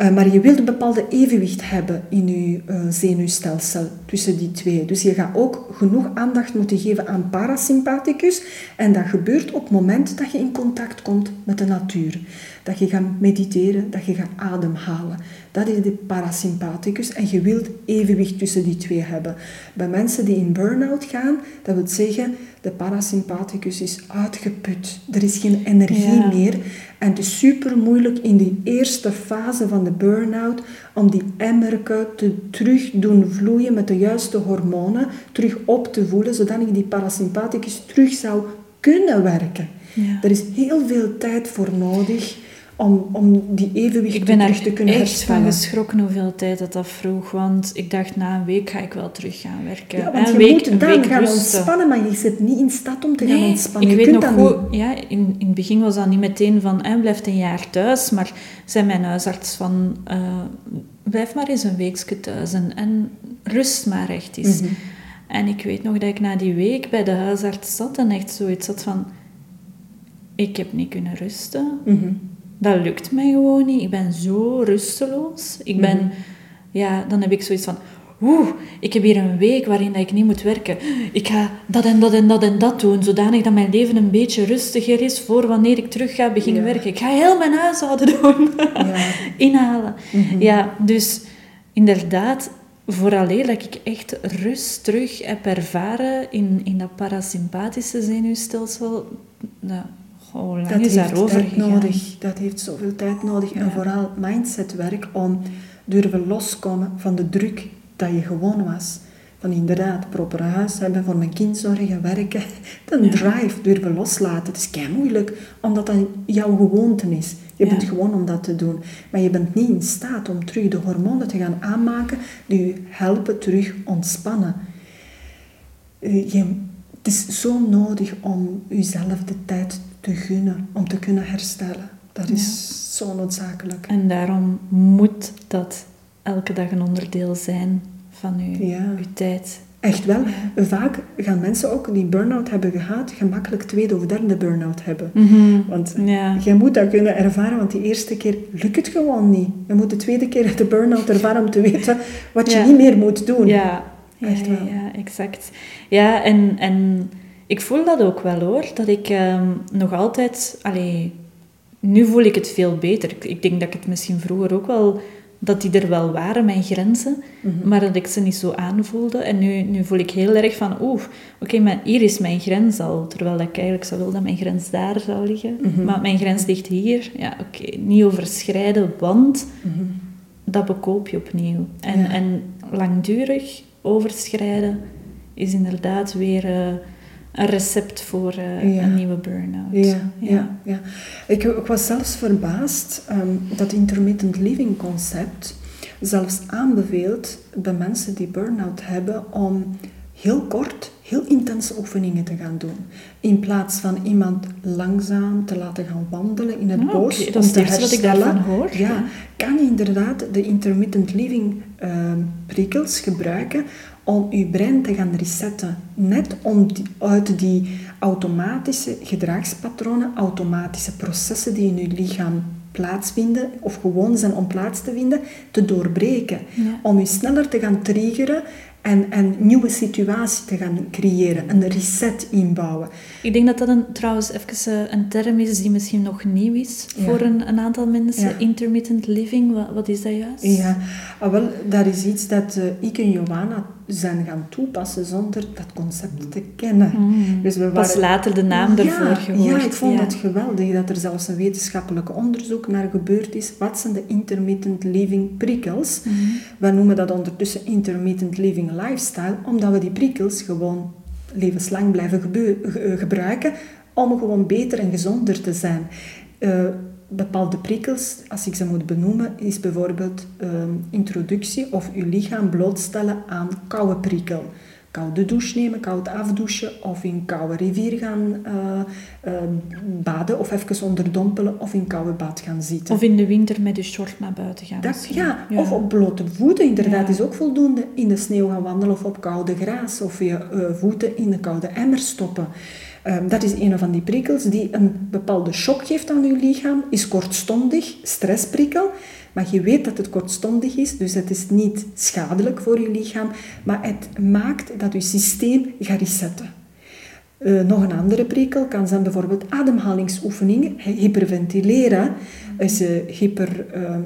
Eh, maar je wilt een bepaalde evenwicht hebben in je eh, zenuwstelsel tussen die twee. Dus je gaat ook genoeg aandacht moeten geven aan parasympathicus. En dat gebeurt op het moment dat je in contact komt met de natuur. Dat je gaat mediteren, dat je gaat ademhalen. Dat is de parasympathicus. En je wilt evenwicht tussen die twee hebben. Bij mensen die in burn-out gaan, dat wil zeggen, de parasympathicus is uitgeput. Er is geen energie Ja. meer. En het is super moeilijk in die eerste fase van de burn-out om die emmerke te terug doen vloeien met de juiste hormonen, terug op te voelen, zodat die parasympathicus terug zou kunnen werken. Ja. Er is heel veel tijd voor nodig om, om die evenwicht Ik ben terug te kunnen echt herstellen. van geschrokken hoeveel tijd dat dat vroeg. Want ik dacht, na een week ga ik wel terug gaan werken. Ja, een want je week, moet een dan week gaan rusten. ontspannen, maar je zit niet in staat om te gaan ontspannen. ik je weet nog goed, ja, in, in het begin was dat niet meteen van, eh, blijf een jaar thuis, maar zei mijn huisarts van, eh, blijf maar eens een weekje thuis en, en rust maar echt eens. Mhm. En ik weet nog dat ik na die week bij de huisarts zat en echt zoiets had van, ik heb niet kunnen rusten. Mhm. Dat lukt mij gewoon niet. Ik ben zo rusteloos. Ik ben, Mhm. ja, dan heb ik zoiets van, oeh, ik heb hier een week waarin dat ik niet moet werken. Ik ga dat en dat en dat en dat doen, zodanig dat mijn leven een beetje rustiger is voor wanneer ik terug ga beginnen Ja. werken. Ik ga heel mijn huishouden doen. Ja. Inhalen. Mhm. Ja, dus inderdaad, vooraleer dat ik echt rust terug heb ervaren in, in dat parasympathische zenuwstelsel, nou, hoe lang Dat is heeft daarover tijd gegaan? nodig. Dat heeft zoveel tijd nodig. En vooral mindsetwerk om durven loskomen van de druk dat je gewoon was. van inderdaad proper huis hebben, voor mijn kind zorgen, werken. De drive durven loslaten. Het is kei moeilijk, omdat dat jouw gewoonte is. Je bent gewoon om dat te doen. Maar je bent niet in staat om terug de hormonen te gaan aanmaken die je helpen terug ontspannen. Eh, je, het is zo nodig om jezelf de tijd te gunnen, om te kunnen herstellen. Dat is zo noodzakelijk. En daarom moet dat elke dag een onderdeel zijn van uw, uw tijd. Echt wel. Vaak gaan mensen ook die burn-out hebben gehad, gemakkelijk tweede of derde burn-out hebben. Mhm. Want je moet dat kunnen ervaren, want die eerste keer lukt het gewoon niet. Je moet de tweede keer de burn-out ervaren om te weten wat je niet meer moet doen. Ja, Echt wel. ja, exact. Ja, en, en ik voel dat ook wel hoor, dat ik ehm, nog altijd... Allee, nu voel ik het veel beter. Ik, ik denk dat ik het misschien vroeger ook wel dat die er wel waren, mijn grenzen, mhm. maar dat ik ze niet zo aanvoelde. En nu, nu voel ik heel erg van, oeh, oké, maar hier is mijn grens al. Terwijl ik eigenlijk zou willen dat mijn grens daar zou liggen. Mhm. Maar mijn grens ligt hier. Ja, oké, niet overschrijden, want mhm. dat bekoop je opnieuw. En, en langdurig overschrijden is inderdaad weer... Uh, een recept voor uh, een nieuwe burn-out. Ja, ja. ja, Ik, ik, was zelfs verbaasd um, dat intermittent living concept zelfs aanbeveelt bij mensen die burn-out hebben om heel kort, heel intense oefeningen te gaan doen. In plaats van iemand langzaam te laten gaan wandelen in het oh, bos okay. om te herstellen. Wat ik daarvan hoor. Ja, kan je inderdaad de intermittent living uh, prikkels gebruiken om je brein te gaan resetten. Net om uit die automatische gedragspatronen, automatische processen die in je lichaam plaatsvinden of gewoon zijn om plaats te vinden, te doorbreken. Om je sneller te gaan triggeren en een nieuwe situatie te gaan creëren, een reset inbouwen. Ik denk dat dat een, trouwens even eh, een term is die misschien nog nieuw is voor een, een aantal mensen. Intermittent living, wat, wat, is dat juist? Ja, ah, wel, dat is iets dat uh, ik en Johanna zijn gaan toepassen zonder dat concept te kennen. Mm. Dus we waren... Pas later de naam ervoor gehoord. Ja, ik vond dat geweldig dat er zelfs een wetenschappelijk onderzoek naar gebeurd is. Wat zijn de intermittent living prikkels? Mm. We noemen dat ondertussen intermittent living lifestyle, omdat we die prikkels gewoon levenslang blijven gebruiken om gewoon beter en gezonder te zijn. Uh, bepaalde prikkels, als ik ze moet benoemen, is bijvoorbeeld ehm, introductie of je lichaam blootstellen aan koude prikkel. Koude douche nemen, koud afdouchen of in koude rivier gaan uh, uh, baden of even onderdompelen of in koude bad gaan zitten. Of in de winter met de short naar buiten gaan. Dat, ja, of op blote voeten inderdaad is ook voldoende. In de sneeuw gaan wandelen of op koude gras of je uh, voeten in de koude emmer stoppen. Ehm, dat is een van die prikkels die een bepaalde shock geeft aan je lichaam, is kortstondig, stressprikkel. Maar je weet dat het kortstondig is, dus het is niet schadelijk voor je lichaam, maar het maakt dat je systeem gaat resetten. Uh, nog een andere prikkel kan zijn bijvoorbeeld ademhalingsoefeningen, hyperventileren, is uh, hyper, uh,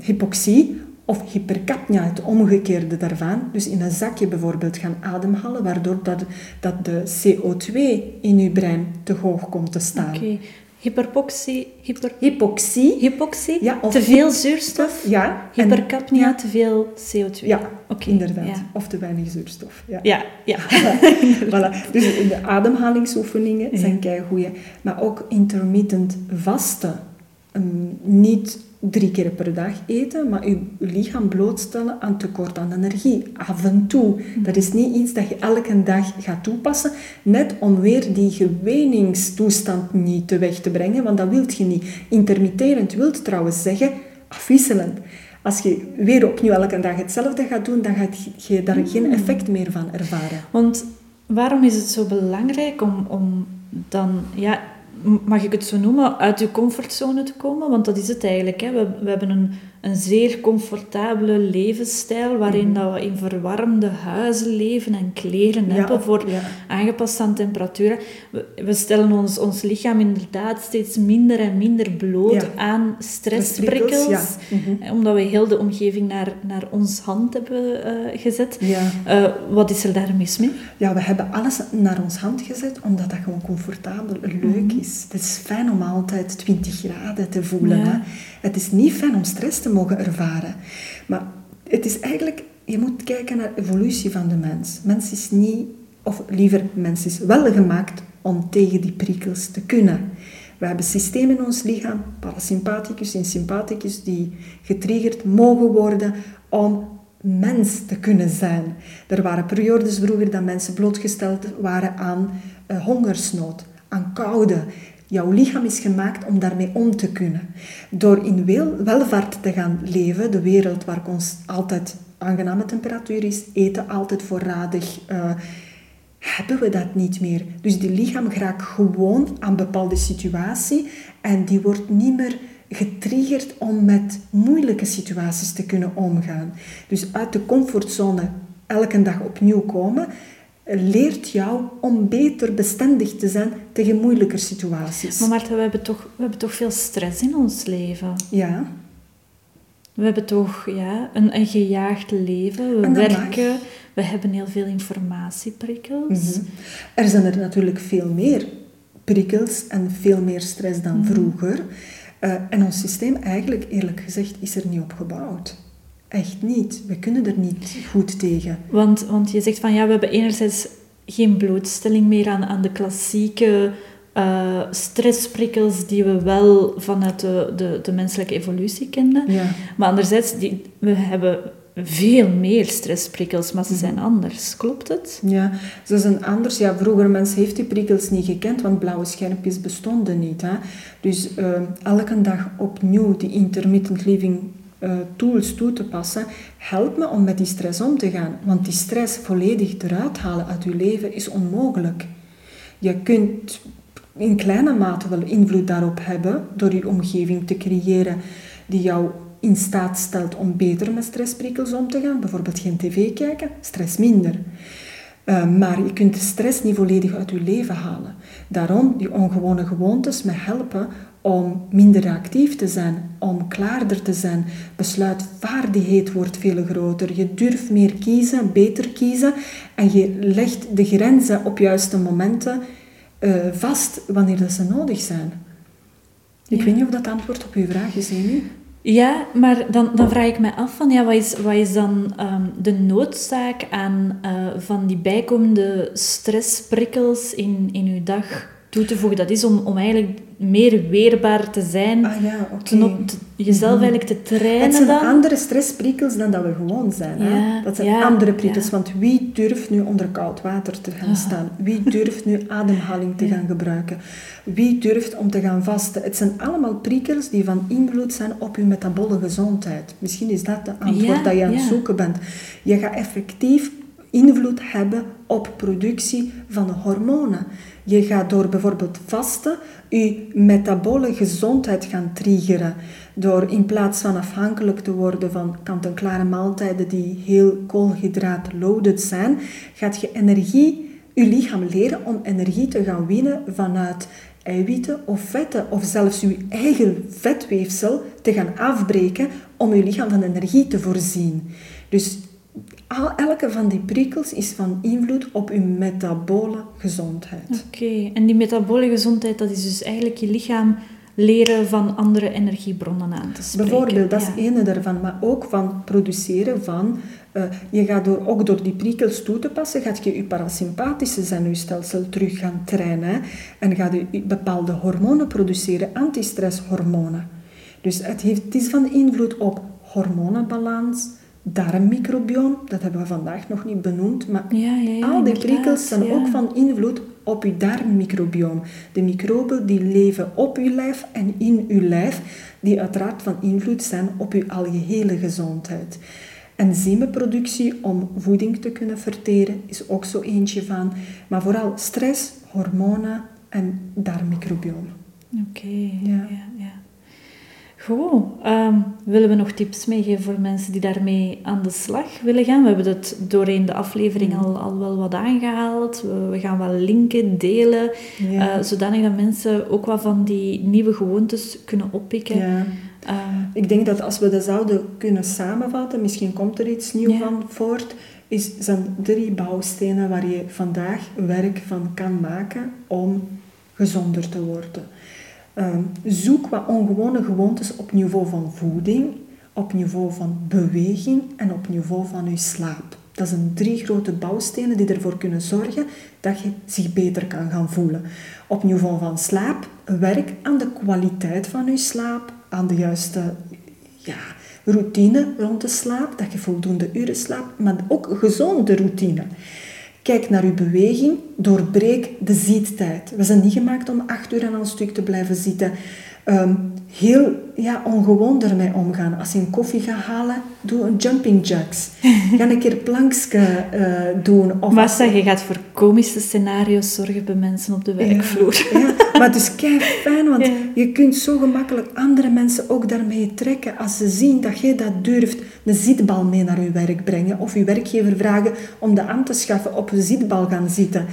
hypoxie of hypercapnia, het omgekeerde daarvan. Dus in een zakje bijvoorbeeld gaan ademhalen, waardoor dat, dat de CO2 in je brein te hoog komt te staan. Hyperpoxie, hyper... hypoxie. Hypoxie, ja, te veel zuurstof. Ja. Hypercapnia, ja. te veel CO2. Ja, okay. inderdaad. Ja. Of te weinig zuurstof. Ja, ja. ja. voilà. Dus de ademhalingsoefeningen zijn kei goeie. Maar ook intermittent vasten. Um, niet drie keer per dag eten, maar je lichaam blootstellen aan tekort aan energie. Af en toe. Mhm. Dat is niet iets dat je elke dag gaat toepassen, net om weer die geweningstoestand niet te weg te brengen, want dat wilt je niet. Intermitterend wilt trouwens zeggen afwisselend. Als je weer opnieuw elke dag hetzelfde gaat doen, dan gaat je daar geen mhm. effect meer van ervaren. Want waarom is het zo belangrijk om, om dan... Ja, mag ik het zo noemen, uit je comfortzone te komen. Want dat is het eigenlijk. Hè. We, we hebben een, een zeer comfortabele levensstijl waarin mm dat we in verwarmde huizen leven en kleren hebben voor aangepast aan temperaturen. We, we, stellen ons, ons lichaam inderdaad steeds minder en minder bloot aan stressprikkels. Mhm. Omdat we heel de omgeving naar, naar ons hand hebben uh, gezet. Uh, wat is er daar mis mee? Ja, we hebben alles naar ons hand gezet omdat dat gewoon comfortabel en leuk mhm. is. Het is fijn om altijd 20 graden te voelen. Hè? Het is niet fijn om stress te mogen ervaren. Maar het is eigenlijk je moet kijken naar de evolutie van de mens. Mens is niet, of liever, mens is wel gemaakt om tegen die prikkels te kunnen. We hebben systemen in ons lichaam, parasympathicus en sympathicus, die getriggerd mogen worden om mens te kunnen zijn. Er waren periodes vroeger dat mensen blootgesteld waren aan uh, hongersnood, aan koude. Jouw lichaam is gemaakt om daarmee om te kunnen. Door in welvaart te gaan leven, de wereld waar ons altijd aangename temperatuur is, eten altijd voorradig, uh, hebben we dat niet meer. Dus die lichaam raakt gewoon aan een bepaalde situatie en die wordt niet meer getriggerd om met moeilijke situaties te kunnen omgaan. Dus uit de comfortzone elke dag opnieuw komen, leert jou om beter bestendig te zijn tegen moeilijke situaties. Maar Marta, we hebben toch, we hebben toch veel stress in ons leven? Ja. We hebben toch ja, een, een gejaagd leven. We werken, we hebben heel veel informatieprikkels. Mm Er zijn er natuurlijk veel meer prikkels en veel meer stress dan mhm. vroeger. Uh, en ons systeem, eigenlijk eerlijk gezegd, is er niet op gebouwd. Echt niet. We kunnen er niet goed tegen. Want, want je zegt van ja, we hebben enerzijds geen blootstelling meer aan, aan de klassieke uh, stressprikkels die we wel vanuit de, de, de menselijke evolutie kenden. Ja. Maar anderzijds, die, we hebben veel meer stressprikkels, maar ze zijn mhm. anders. Klopt het? Ja, ze zijn anders. Ja, vroeger mens heeft die prikkels niet gekend, want blauwe schermpjes bestonden niet. Hè? Dus uh, elke dag opnieuw die intermittent living uh, tools toe te passen, helpt me om met die stress om te gaan. Want die stress volledig eruit halen uit je leven is onmogelijk. Je kunt in kleine mate wel invloed daarop hebben door je omgeving te creëren die jou in staat stelt om beter met stressprikkels om te gaan. Bijvoorbeeld geen tv kijken, stress minder. Uh, maar je kunt de stress niet volledig uit je leven halen. Daarom, die ongewone gewoontes me helpen om minder actief te zijn, om klaarder te zijn. Besluitvaardigheid wordt veel groter. Je durft meer kiezen, beter kiezen en je legt de grenzen op juiste momenten uh, vast wanneer dat ze nodig zijn. Ik weet niet of dat antwoord op uw vraag is, Amy. Ja, maar dan, dan vraag ik me af van, ja, wat, is, wat is dan um, de noodzaak aan uh, van die bijkomende stressprikkels in, in uw dag toe te voegen? Dat is om, om eigenlijk meer weerbaar te zijn, ah, ja, jezelf mhm. eigenlijk te trainen Het zijn dan. andere stressprikkels dan dat we gewoon zijn. hè? Dat zijn andere prikkels, want wie durft nu onder koud water te gaan ah. staan? Wie durft nu ademhaling te gaan gebruiken? Wie durft om te gaan vasten? Het zijn allemaal prikkels die van invloed zijn op je metabole gezondheid. Misschien is dat de antwoord dat je aan het zoeken bent. Je gaat effectief invloed hebben op productie van hormonen. Je gaat door bijvoorbeeld vasten je metabole gezondheid gaan triggeren. Door in plaats van afhankelijk te worden van kant-en-klare maaltijden die heel koolhydraat-loaded zijn, gaat je energie, je lichaam leren om energie te gaan winnen vanuit eiwitten of vetten of zelfs je eigen vetweefsel te gaan afbreken om je lichaam van energie te voorzien. Dus elke van die prikkels is van invloed op je metabole gezondheid. Oké, en die metabole gezondheid, dat is dus eigenlijk je lichaam leren van andere energiebronnen aan te spreken. Bijvoorbeeld, dat is ja. ene daarvan, maar ook van produceren van... Uh, je gaat door, ook door die prikkels toe te passen, gaat je je parasympathische zenuwstelsel terug gaan trainen en gaat je bepaalde hormonen produceren, antistresshormonen. Dus het, heeft, het is van invloed op hormonenbalans, darmmicrobioom, dat hebben we vandaag nog niet benoemd, maar ja, ja, al die prikkels zijn ook van invloed op je darmmicrobioom. De microben die leven op je lijf en in je lijf, die uiteraard van invloed zijn op je algehele gezondheid. Enzymeproductie om voeding te kunnen verteren is ook zo eentje van, maar vooral stress, hormonen en darmmicrobioom. Oké, ja. ja. Goed. Um, willen we nog tips meegeven voor mensen die daarmee aan de slag willen gaan? We hebben het doorheen de aflevering mm. al, al wel wat aangehaald. We, gaan wel linken, delen, ja. uh, zodanig dat mensen ook wat van die nieuwe gewoontes kunnen oppikken. Ja. Uh, Ik denk dat als we dat zouden kunnen samenvatten, misschien komt er iets nieuws van voort, is, zijn drie bouwstenen waar je vandaag werk van kan maken om gezonder te worden. Ehm, zoek wat ongewone gewoontes op niveau van voeding, op niveau van beweging en op niveau van je slaap. Dat zijn drie grote bouwstenen die ervoor kunnen zorgen dat je zich beter kan gaan voelen. Op niveau van slaap, werk aan de kwaliteit van je slaap, aan de juiste ja, routine rond de slaap, dat je voldoende uren slaapt, maar ook gezonde routine. Kijk naar uw beweging, doorbreek de zittijd. We zijn niet gemaakt om acht uur aan een stuk te blijven zitten. Ehm, heel ja, ongewoon ermee omgaan. Als je een koffie gaat halen, doe een jumping jacks. Ga een keer plankske uh, doen. Of Massa, je gaat voor komische scenario's zorgen bij mensen op de werkvloer. Ja, maar het is kei fijn, want je kunt zo gemakkelijk andere mensen ook daarmee trekken. Als ze zien dat jij dat durft, een zitbal mee naar je werk brengen. Of je werkgever vragen om dat aan te schaffen, op een zitbal gaan zitten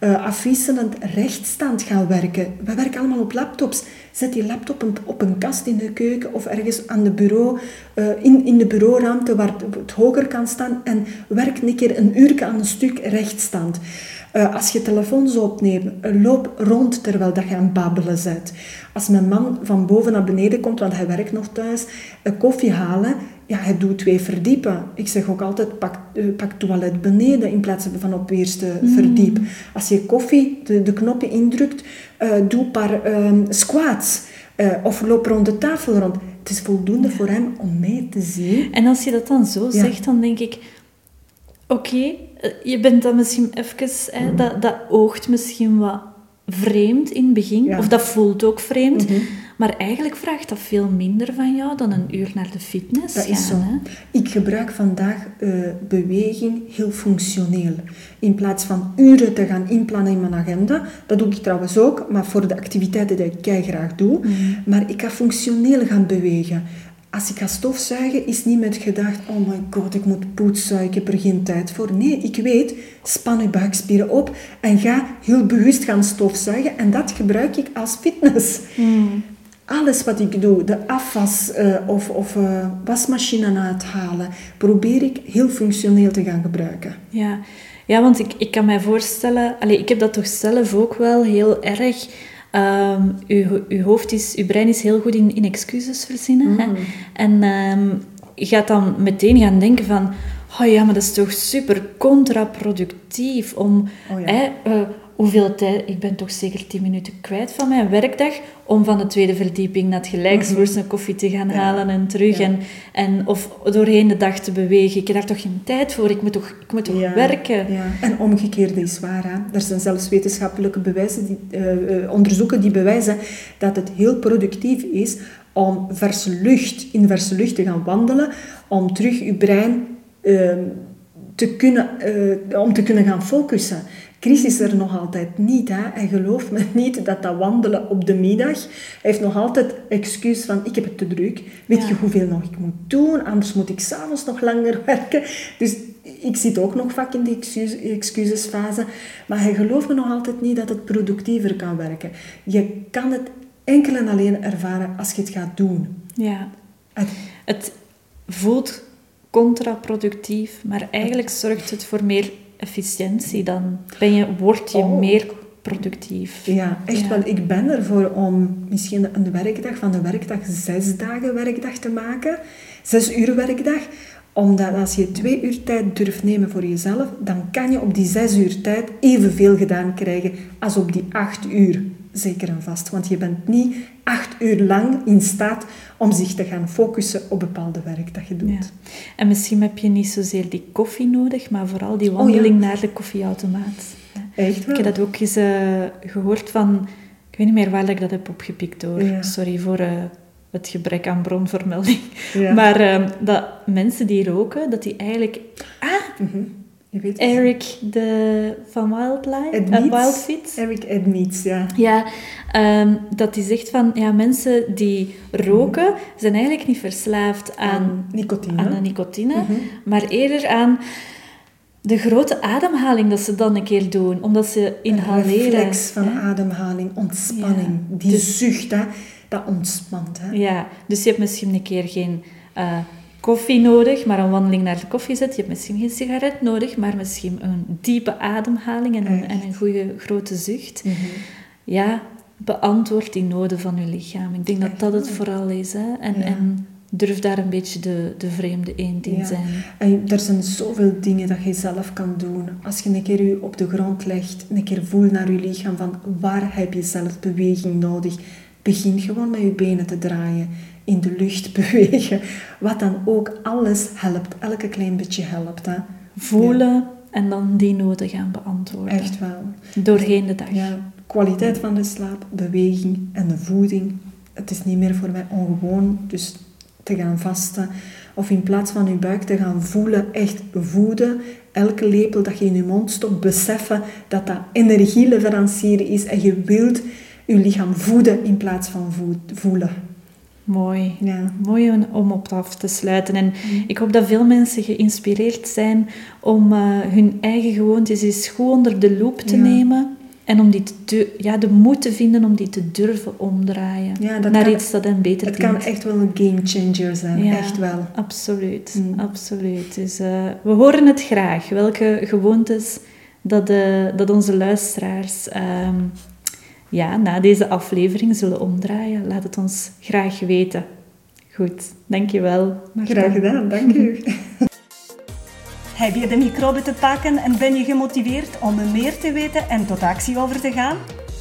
uh, afwisselend rechtstand gaan werken. We werken allemaal op laptops. Zet die laptop op een kast in de keuken of ergens aan de bureau, uh, in, in de bureauruimte waar het, hoger kan staan en werk een keer een uur aan een stuk rechtstand. Uh, als je telefoons opneemt, loop rond terwijl dat je aan het babbelen bent. Als mijn man van boven naar beneden komt, want hij werkt nog thuis, koffie halen, ja, hij doet twee verdiepen. Ik zeg ook altijd, pak, uh, pak toilet beneden in plaats van op eerste mm. verdiep. Als je koffie, de, de knoppen indrukt, uh, doe een paar uh, squats. Uh, of loop rond de tafel rond. Het is voldoende voor hem om mee te zien. En als je dat dan zo zegt, dan denk ik... Oké, je bent dan misschien even... Hè, dat, dat oogt misschien wat vreemd in het begin. Of dat voelt ook vreemd. Mhm. Maar eigenlijk vraagt dat veel minder van jou dan een uur naar de fitness. Dat is zo. Hè? Ik gebruik vandaag uh, beweging heel functioneel. In plaats van uren te gaan inplannen in mijn agenda. Dat doe ik trouwens ook, maar voor de activiteiten die ik graag doe. Mhm. Maar ik ga functioneel gaan bewegen. Als ik ga stofzuigen, is niet met gedacht, oh my god, ik moet poetsen, ik heb er geen tijd voor. Nee, ik weet, span je buikspieren op en ga heel bewust gaan stofzuigen. En dat gebruik ik als fitness. Mm alles wat ik doe, de afwas uh, of, of uh, wasmachine uithalen, probeer ik heel functioneel te gaan gebruiken. Ja, ja want ik, ik kan mij voorstellen, allez, ik heb dat toch zelf ook wel heel erg. Um, uw, uw hoofd is, uw brein is heel goed in, in excuses verzinnen. Hè? Mm. En um, je gaat dan meteen gaan denken van, oh ja, maar dat is toch super contraproductief om oh ja. hè, uh, hoeveel tijd, ik ben toch zeker 10 minuten kwijt van mijn werkdag om van de tweede verdieping naar het gelijkswoord mhm. een koffie te gaan halen en terug. En, en, of doorheen de dag te bewegen. Ik heb daar toch geen tijd voor, ik moet toch, ik moet toch werken. En omgekeerd is waar. Hè? Er zijn zelfs wetenschappelijke bewijzen die, uh, onderzoeken die bewijzen dat het heel productief is om verse lucht, in verse lucht te gaan wandelen, om terug je brein uh, te kunnen, uh, om te kunnen gaan focussen. Chris is er nog altijd niet. Hè? En geloof me niet dat dat wandelen op de middag... Hij heeft nog altijd excuus van, ik heb het te druk. Weet je hoeveel nog ik moet doen? Anders moet ik s'avonds nog langer werken. Dus ik zit ook nog vaak in die excuses, excusesfase. Maar hij gelooft me nog altijd niet dat het productiever kan werken. Je kan het enkel en alleen ervaren als je het gaat doen. Ja. Het, het voelt contraproductief, maar eigenlijk zorgt het voor meer efficiëntie, dan ben je, word je oh. meer productief. Ja, echt wel. Ik ben ervoor om misschien een werkdag van de werkdag zes dagen werkdag te maken. Zes uur werkdag. Omdat als je twee uur tijd durft nemen voor jezelf, dan kan je op die zes uur tijd evenveel gedaan krijgen als op die acht uur. Zeker en vast. Want je bent niet acht uur lang in staat om zich te gaan focussen op bepaalde werk dat je doet. Ja. En misschien heb je niet zozeer die koffie nodig, maar vooral die wandeling oh, naar de koffieautomaat. Echt wel? Ik heb dat ook eens uh, gehoord van... Ik weet niet meer waar ik dat heb opgepikt hoor. Sorry voor uh, het gebrek aan bronvermelding. Maar uh, dat mensen die roken, dat die eigenlijk... Ah, mm -hmm. Eric de, van Wildlife, uh, Wildfit. Eric Edmeets, ja. Ja, um, dat hij zegt van, ja, mensen die roken zijn eigenlijk niet verslaafd aan, aan nicotine, aan de nicotine mm -hmm. maar eerder aan de grote ademhaling dat ze dan een keer doen, omdat ze inhaleren. Een reflex van ademhaling, ontspanning, ja. die dus, zucht, hè, dat ontspant. Hè. Ja, dus je hebt misschien een keer geen... Uh, koffie nodig, maar een wandeling naar de koffie zet. Je hebt misschien geen sigaret nodig, maar misschien een diepe ademhaling en een, en een goede grote zucht. Mhm. Ja, beantwoord die noden van je lichaam. Ik denk dat dat het vooral is. Hè? En, en durf daar een beetje de, de vreemde eend in Ja. zijn. En er zijn zoveel dingen dat je zelf kan doen. Als je een keer je op de grond legt, een keer voelt naar je lichaam van waar heb je zelf beweging nodig. Begin gewoon met je benen te draaien, in de lucht bewegen. Wat dan ook, alles helpt. Elke klein beetje helpt. Hè. Voelen en dan die noden gaan beantwoorden. Echt wel. Doorheen de dag. Ja, kwaliteit van de slaap, beweging en de voeding. Het is niet meer voor mij ongewoon, dus te gaan vasten. Of in plaats van je buik te gaan voelen, echt voeden. Elke lepel dat je in je mond stopt, beseffen dat dat energieleverancier is. En je wilt je lichaam voeden in plaats van voelen. Mooi. Ja. Mooi om- op af te sluiten. En ik hoop dat veel mensen geïnspireerd zijn om eh, hun eigen gewoontes eens goed onder de loep te Ja. nemen. En om die te, ja, de moed te vinden om die te durven omdraaien. Ja, naar kan- iets dat hen beter Het kan echt wel een game changer zijn, Ja, echt wel. Absoluut, Mm. absoluut. Dus eh, we horen het graag. Welke gewoontes dat, de, dat onze luisteraars ehm, ja, na deze aflevering zullen omdraaien. Laat het ons graag weten. Goed, dankjewel. Marta. Graag gedaan, dank u. Heb je de microbe te pakken en ben je gemotiveerd om er meer te weten en tot actie over te gaan?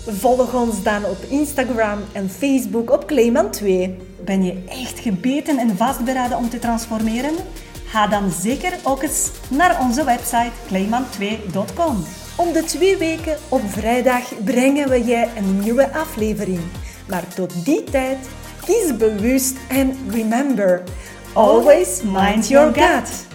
Volg ons dan op Instagram en Facebook op Clayman 2. Ben je echt gebeten en vastberaden om te transformeren? Ga dan zeker ook eens naar onze website clayman2.com. Om de twee weken op vrijdag brengen we je een nieuwe aflevering. Maar tot die tijd, kies bewust en remember, always mind your gut.